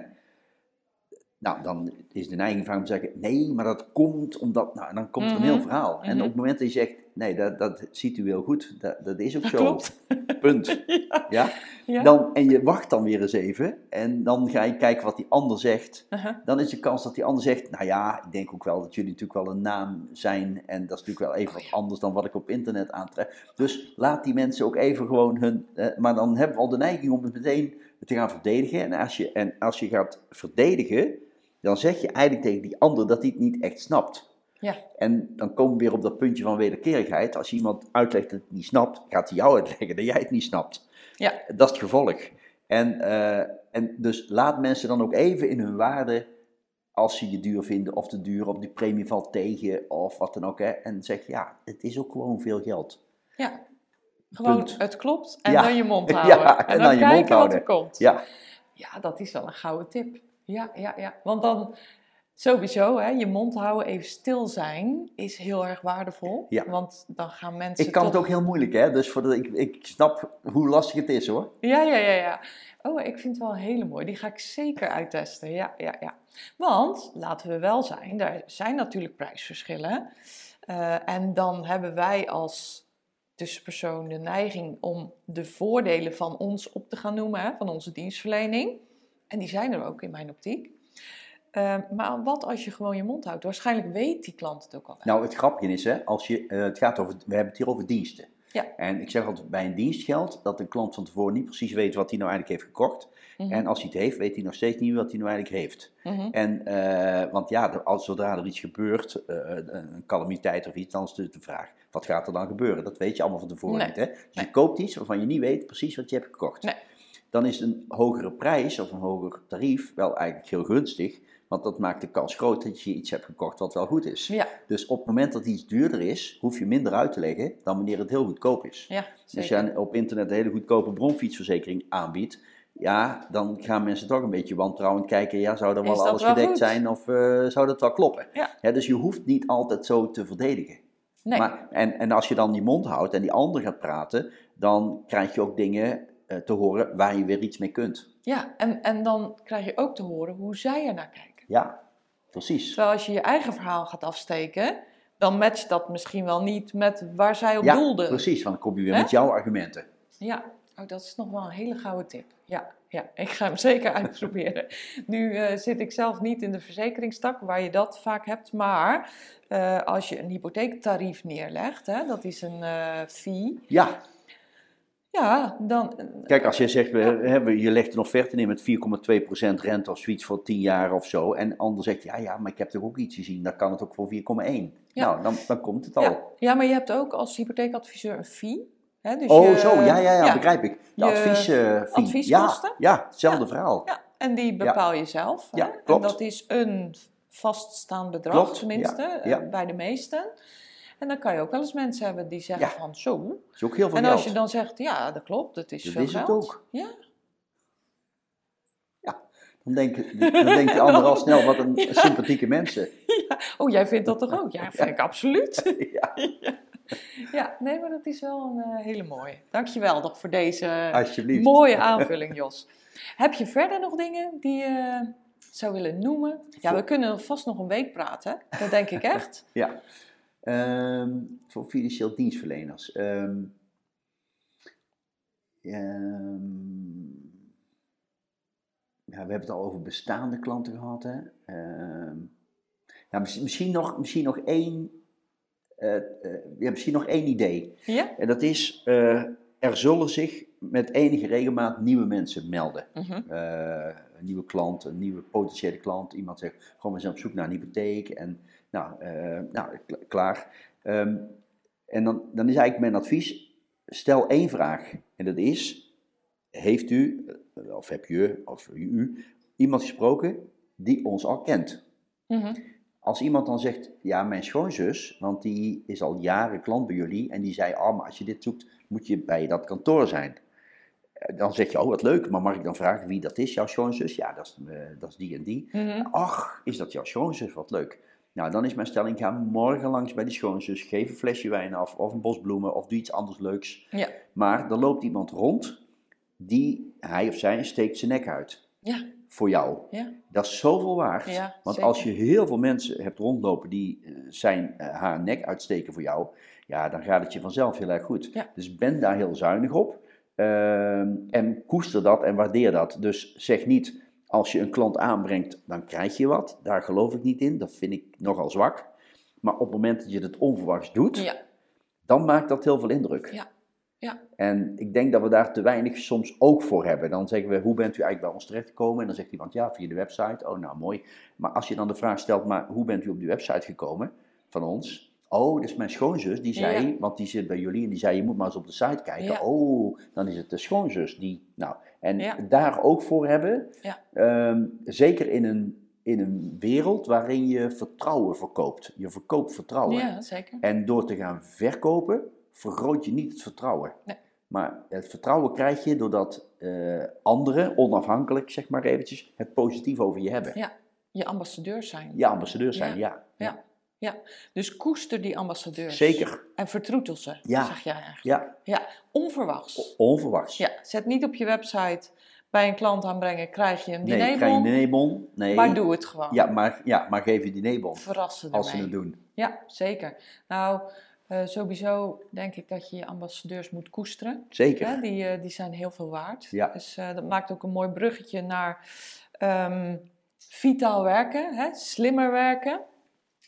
Nou, dan is de neiging van om te zeggen, nee, maar dat komt omdat, nou, dan komt er een Mhm. heel verhaal. En Mhm. op het moment dat je zegt, nee, dat, dat ziet u heel goed, dat, dat is ook Dat zo. klopt. Punt. Ja? Ja. Dan, en je wacht dan weer eens even en dan ga je kijken wat die ander zegt. Uh-huh. Dan is de kans dat die ander zegt, nou ja, ik denk ook wel dat jullie natuurlijk wel een naam zijn en dat is natuurlijk wel even Oh wat anders dan wat ik op internet aantref. Dus laat die mensen ook even gewoon hun, eh, maar dan hebben we al de neiging om het meteen te gaan verdedigen. En als je, en als je gaat verdedigen, dan zeg je eigenlijk tegen die ander dat hij het niet echt snapt. Ja. En dan komen we weer op dat puntje van wederkerigheid. Als iemand uitlegt dat het niet snapt, gaat hij jou uitleggen dat jij het niet snapt. Ja. Dat is het gevolg. En, eh, en dus laat mensen dan ook even in hun waarde, als ze je duur vinden of te duur, of die premie valt tegen of wat dan ook. Hè, en zeg ja, het is ook gewoon veel geld. Ja. Gewoon, Punt. het klopt en Ja. dan je mond Ja, houden. en en, dan dan, je mond kijken wat er houden. komt. Ja, Ja, dat is wel een gouden tip. Ja, ja, ja. Want dan sowieso, hè, je mond houden, even stil zijn, is heel erg waardevol. Ja. Want dan gaan mensen ik kan het ook heel moeilijk, hè? Dus voor de, ik, ik snap hoe lastig het is, hoor. Ja, ja, ja, ja. Oh, ik vind het wel een hele mooie. Die ga ik zeker uittesten. Ja, ja, ja. Want, laten we wel zijn, er zijn natuurlijk prijsverschillen. Eh, en dan hebben wij als tussenpersoon de neiging om de voordelen van ons op te gaan noemen, hè, van onze dienstverlening. En die zijn er ook in mijn optiek. Eh, maar wat als je gewoon je mond houdt? Waarschijnlijk weet die klant het ook al. Nou, het grapje is, hè, als je, eh, het gaat over, we hebben het hier over diensten. Ja. En ik zeg altijd bij een dienst geldt dat een klant van tevoren niet precies weet wat hij nou eigenlijk heeft gekocht. Mhm, En als hij het heeft, weet hij nog steeds niet wat hij nou eigenlijk heeft. mhm. En, eh, want ja, als, zodra er iets gebeurt, eh, een calamiteit of iets, dan is de, de vraag, wat gaat er dan gebeuren? Dat weet je allemaal van tevoren Nee. niet. Hè? Dus Nee. je koopt iets waarvan je niet weet precies wat je hebt gekocht. Nee. Dan is een hogere prijs of een hoger tarief wel eigenlijk heel gunstig, want dat maakt de kans groot dat je iets hebt gekocht wat wel goed is. Ja, Dus op het moment dat iets duurder is, hoef je minder uit te leggen dan wanneer het heel goedkoop is. ja, Dus als je op internet een hele goedkope bronfietsverzekering aanbiedt, ja, dan gaan mensen toch een beetje wantrouwend kijken, ja, zou er wel alles wel gedekt goed? zijn of eh, zou dat wel kloppen? Ja. dus je hoeft niet altijd zo te verdedigen. Nee. Maar, en, en als je dan die mond houdt en die ander gaat praten, dan krijg je ook dingen eh, te horen waar je weer iets mee kunt. Ja, en, en dan krijg je ook te horen hoe zij er naar kijken. Ja, precies. Terwijl als je je eigen verhaal gaat afsteken, dan matcht dat misschien wel niet met waar zij op Ja, doelden. precies, want dan kom je weer met jouw argumenten. Ja, oh, dat is nog wel een hele gouden tip. Ja, ja ik ga hem zeker uitproberen. Nu eh, zit ik zelf niet in de verzekeringstak waar je dat vaak hebt, maar eh, als je een hypotheektarief neerlegt, hè, dat is een eh, fee, Ja, ja, dan... kijk, als je zegt, we, je legt een offerte neer met 4,2% rente of zoiets voor 10 jaar of zo. En de ander zegt, ja, ja, maar ik heb toch ook iets gezien, dan kan het ook voor 4,1. Ja. Nou, dan, dan komt het al. Ja, ja, maar je hebt ook als hypotheekadviseur een fee. Hè, dus oh, je- zo, ja, ja, ja, begrijp ik. De advies, eh, advieskosten? Ja, ja hetzelfde verhaal. Ja, en die bepaal je zelf. Hè? Ja, En klopt. dat is een vaststaand bedrag, Klopt, tenminste, eh, bij de meesten. En dan kan je ook wel eens mensen hebben die zeggen Ja. van zo. Dat is ook heel veel En geld. als je dan zegt, ja, dat klopt, dat is Dat veel is het geld. ook. Ja. Dan denkt dan denkt de ander al snel, wat een sympathieke mensen. Oh, jij vindt dat toch ook? Ja, vind ik absoluut. Ja, Ja, nee, maar dat is wel een eh, hele mooie. Dankjewel toch voor deze mooie aanvulling, Jos. Heb je verder nog dingen die je zou willen noemen? Ja, we kunnen vast nog een week praten. Dat denk ik echt. Ja. Ehm, voor financieel dienstverleners. Ehm, ehm, ja, we hebben het al over bestaande klanten gehad. Hè? Ja, misschien, nog, misschien, nog één, eh, eh, ja, misschien nog één idee. Ja? En dat is, eh, er zullen zich met enige regelmaat nieuwe mensen melden. Mhm. Een nieuwe klant, een nieuwe potentiële klant. Iemand zegt, gewoon we zijn op zoek naar een hypotheek. En nou, eh, nou klaar. Ehm, en dan, dan is eigenlijk mijn advies, stel één vraag. En dat is, heeft u, eh, of heb je, of u, iemand gesproken die ons al kent? Mhm. Als iemand dan zegt, ja, mijn schoonzus, want die is al jaren klant bij jullie. En die zei, oh, maar als je dit zoekt, moet je bij dat kantoor zijn. Eh, Dan zeg je, oh, wat leuk, maar mag ik dan vragen wie dat is, jouw schoonzus? Ja, dat is, dat is die en die. Mhm. Ach, is dat jouw schoonzus? Wat leuk. Nou, dan is mijn stelling, ga morgen langs bij die schoonzus, geef een flesje wijn af, of een bos bloemen, of doe iets anders leuks. Ja. Maar er loopt iemand rond, die, hij of zij, steekt zijn nek uit. Ja. Voor jou. Ja. Dat is zoveel waard. Ja, Want zeker. als je heel veel mensen hebt rondlopen die eh, zijn, eh, haar nek uitsteken voor jou, ja, dan gaat het je vanzelf heel erg goed. Ja. Dus ben daar heel zuinig op. Ehm, en koester dat en waardeer dat. Dus zeg niet, als je een klant aanbrengt, dan krijg je wat. Daar geloof ik niet in. Dat vind ik nogal zwak. Maar op het moment dat je het onverwachts doet, Ja. dan maakt dat heel veel indruk. Ja. Ja. En ik denk dat we daar te weinig soms ook voor hebben. Dan zeggen we, hoe bent u eigenlijk bij ons terechtgekomen? En dan zegt iemand, ja, via de website. Oh, nou, mooi. Maar als je dan de vraag stelt, maar hoe bent u op die website gekomen van ons? Oh, dat is mijn schoonzus, die zei, Ja. want die zit bij jullie en die zei, je moet maar eens op de site kijken. Ja. Oh, dan is het de schoonzus die, nou, en Ja. daar ook voor hebben. Ja. Ehm, zeker in een, in een wereld waarin je vertrouwen verkoopt. Je verkoopt vertrouwen. ja, zeker. En door te gaan verkopen, vergroot je niet het vertrouwen. Nee. Maar het vertrouwen krijg je doordat eh, anderen, onafhankelijk zeg maar eventjes, het positief over je hebben. Ja. Je ambassadeurs zijn. Je ambassadeurs zijn, ja. Ja. Ja. Dus koester die ambassadeurs. Zeker, En vertroetel ze, Ja. zeg jij eigenlijk. ja. Ja, onverwachts. Onverwachts. Ja, zet niet op je website bij een klant aanbrengen, krijg je een nee, dinerbon. krijg je een dinerbon? Nee. Maar doe het gewoon. Ja, maar, ja, maar geef je dinerbon Verrassen als ze het doen. Ja, zeker. Nou, eh, sowieso denk ik dat je je ambassadeurs moet koesteren. Zeker. Die, eh, die zijn heel veel waard. Ja. Dus eh, dat maakt ook een mooi bruggetje naar ehm, vitaal werken, hè? slimmer werken.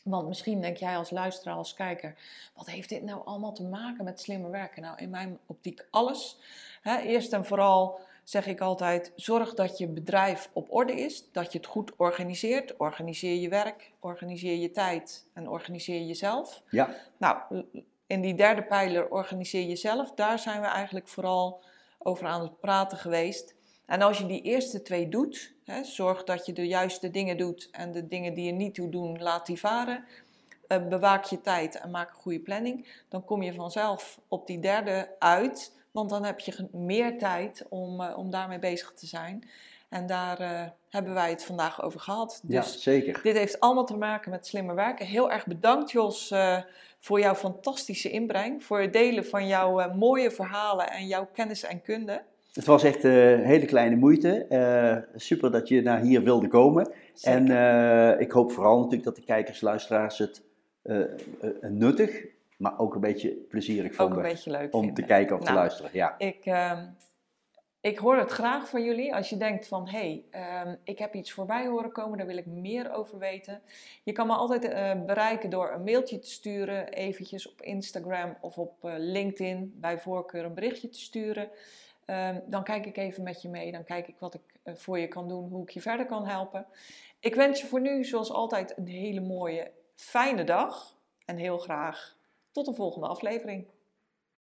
Want misschien denk jij als luisteraar, als kijker, wat heeft dit nou allemaal te maken met slimmer werken? Nou, in mijn optiek alles. Hè? Eerst en vooral zeg ik altijd, zorg dat je bedrijf op orde is, dat je het goed organiseert. Organiseer je werk, organiseer je tijd en organiseer jezelf. Ja, Nou, in die derde pijler organiseer jezelf, daar zijn we eigenlijk vooral over aan het praten geweest. En als je die eerste twee doet, hè, zorg dat je de juiste dingen doet en de dingen die je niet doet doen, laat die varen. Eh, bewaak je tijd en maak een goede planning. Dan kom je vanzelf op die derde uit, want dan heb je meer tijd om, eh, om daarmee bezig te zijn. En daar eh, hebben wij het vandaag over gehad. ja Dus zeker. dit heeft allemaal te maken met slimmer werken. Heel erg bedankt Jos voor jouw fantastische inbreng. Voor het delen van jouw mooie verhalen en jouw kennis en kunde. Het was echt een hele kleine moeite. super dat je naar hier wilde komen. En ik hoop vooral natuurlijk dat de kijkers, luisteraars het nuttig, maar ook een beetje plezierig vonden. Ook een beetje leuk Om te kijken of te nou, luisteren, ja. Ik, ehm, ik hoor het graag van jullie als je denkt van hé, hey, ehm, ik heb iets voorbij horen komen, daar wil ik meer over weten. Je kan me altijd uh, bereiken door een mailtje te sturen, eventjes op Instagram of op uh, LinkedIn, bij voorkeur een berichtje te sturen. Um, dan kijk ik even met je mee, dan kijk ik wat ik uh, voor je kan doen, hoe ik je verder kan helpen. Ik wens je voor nu zoals altijd een hele mooie, fijne dag en heel graag tot de volgende aflevering.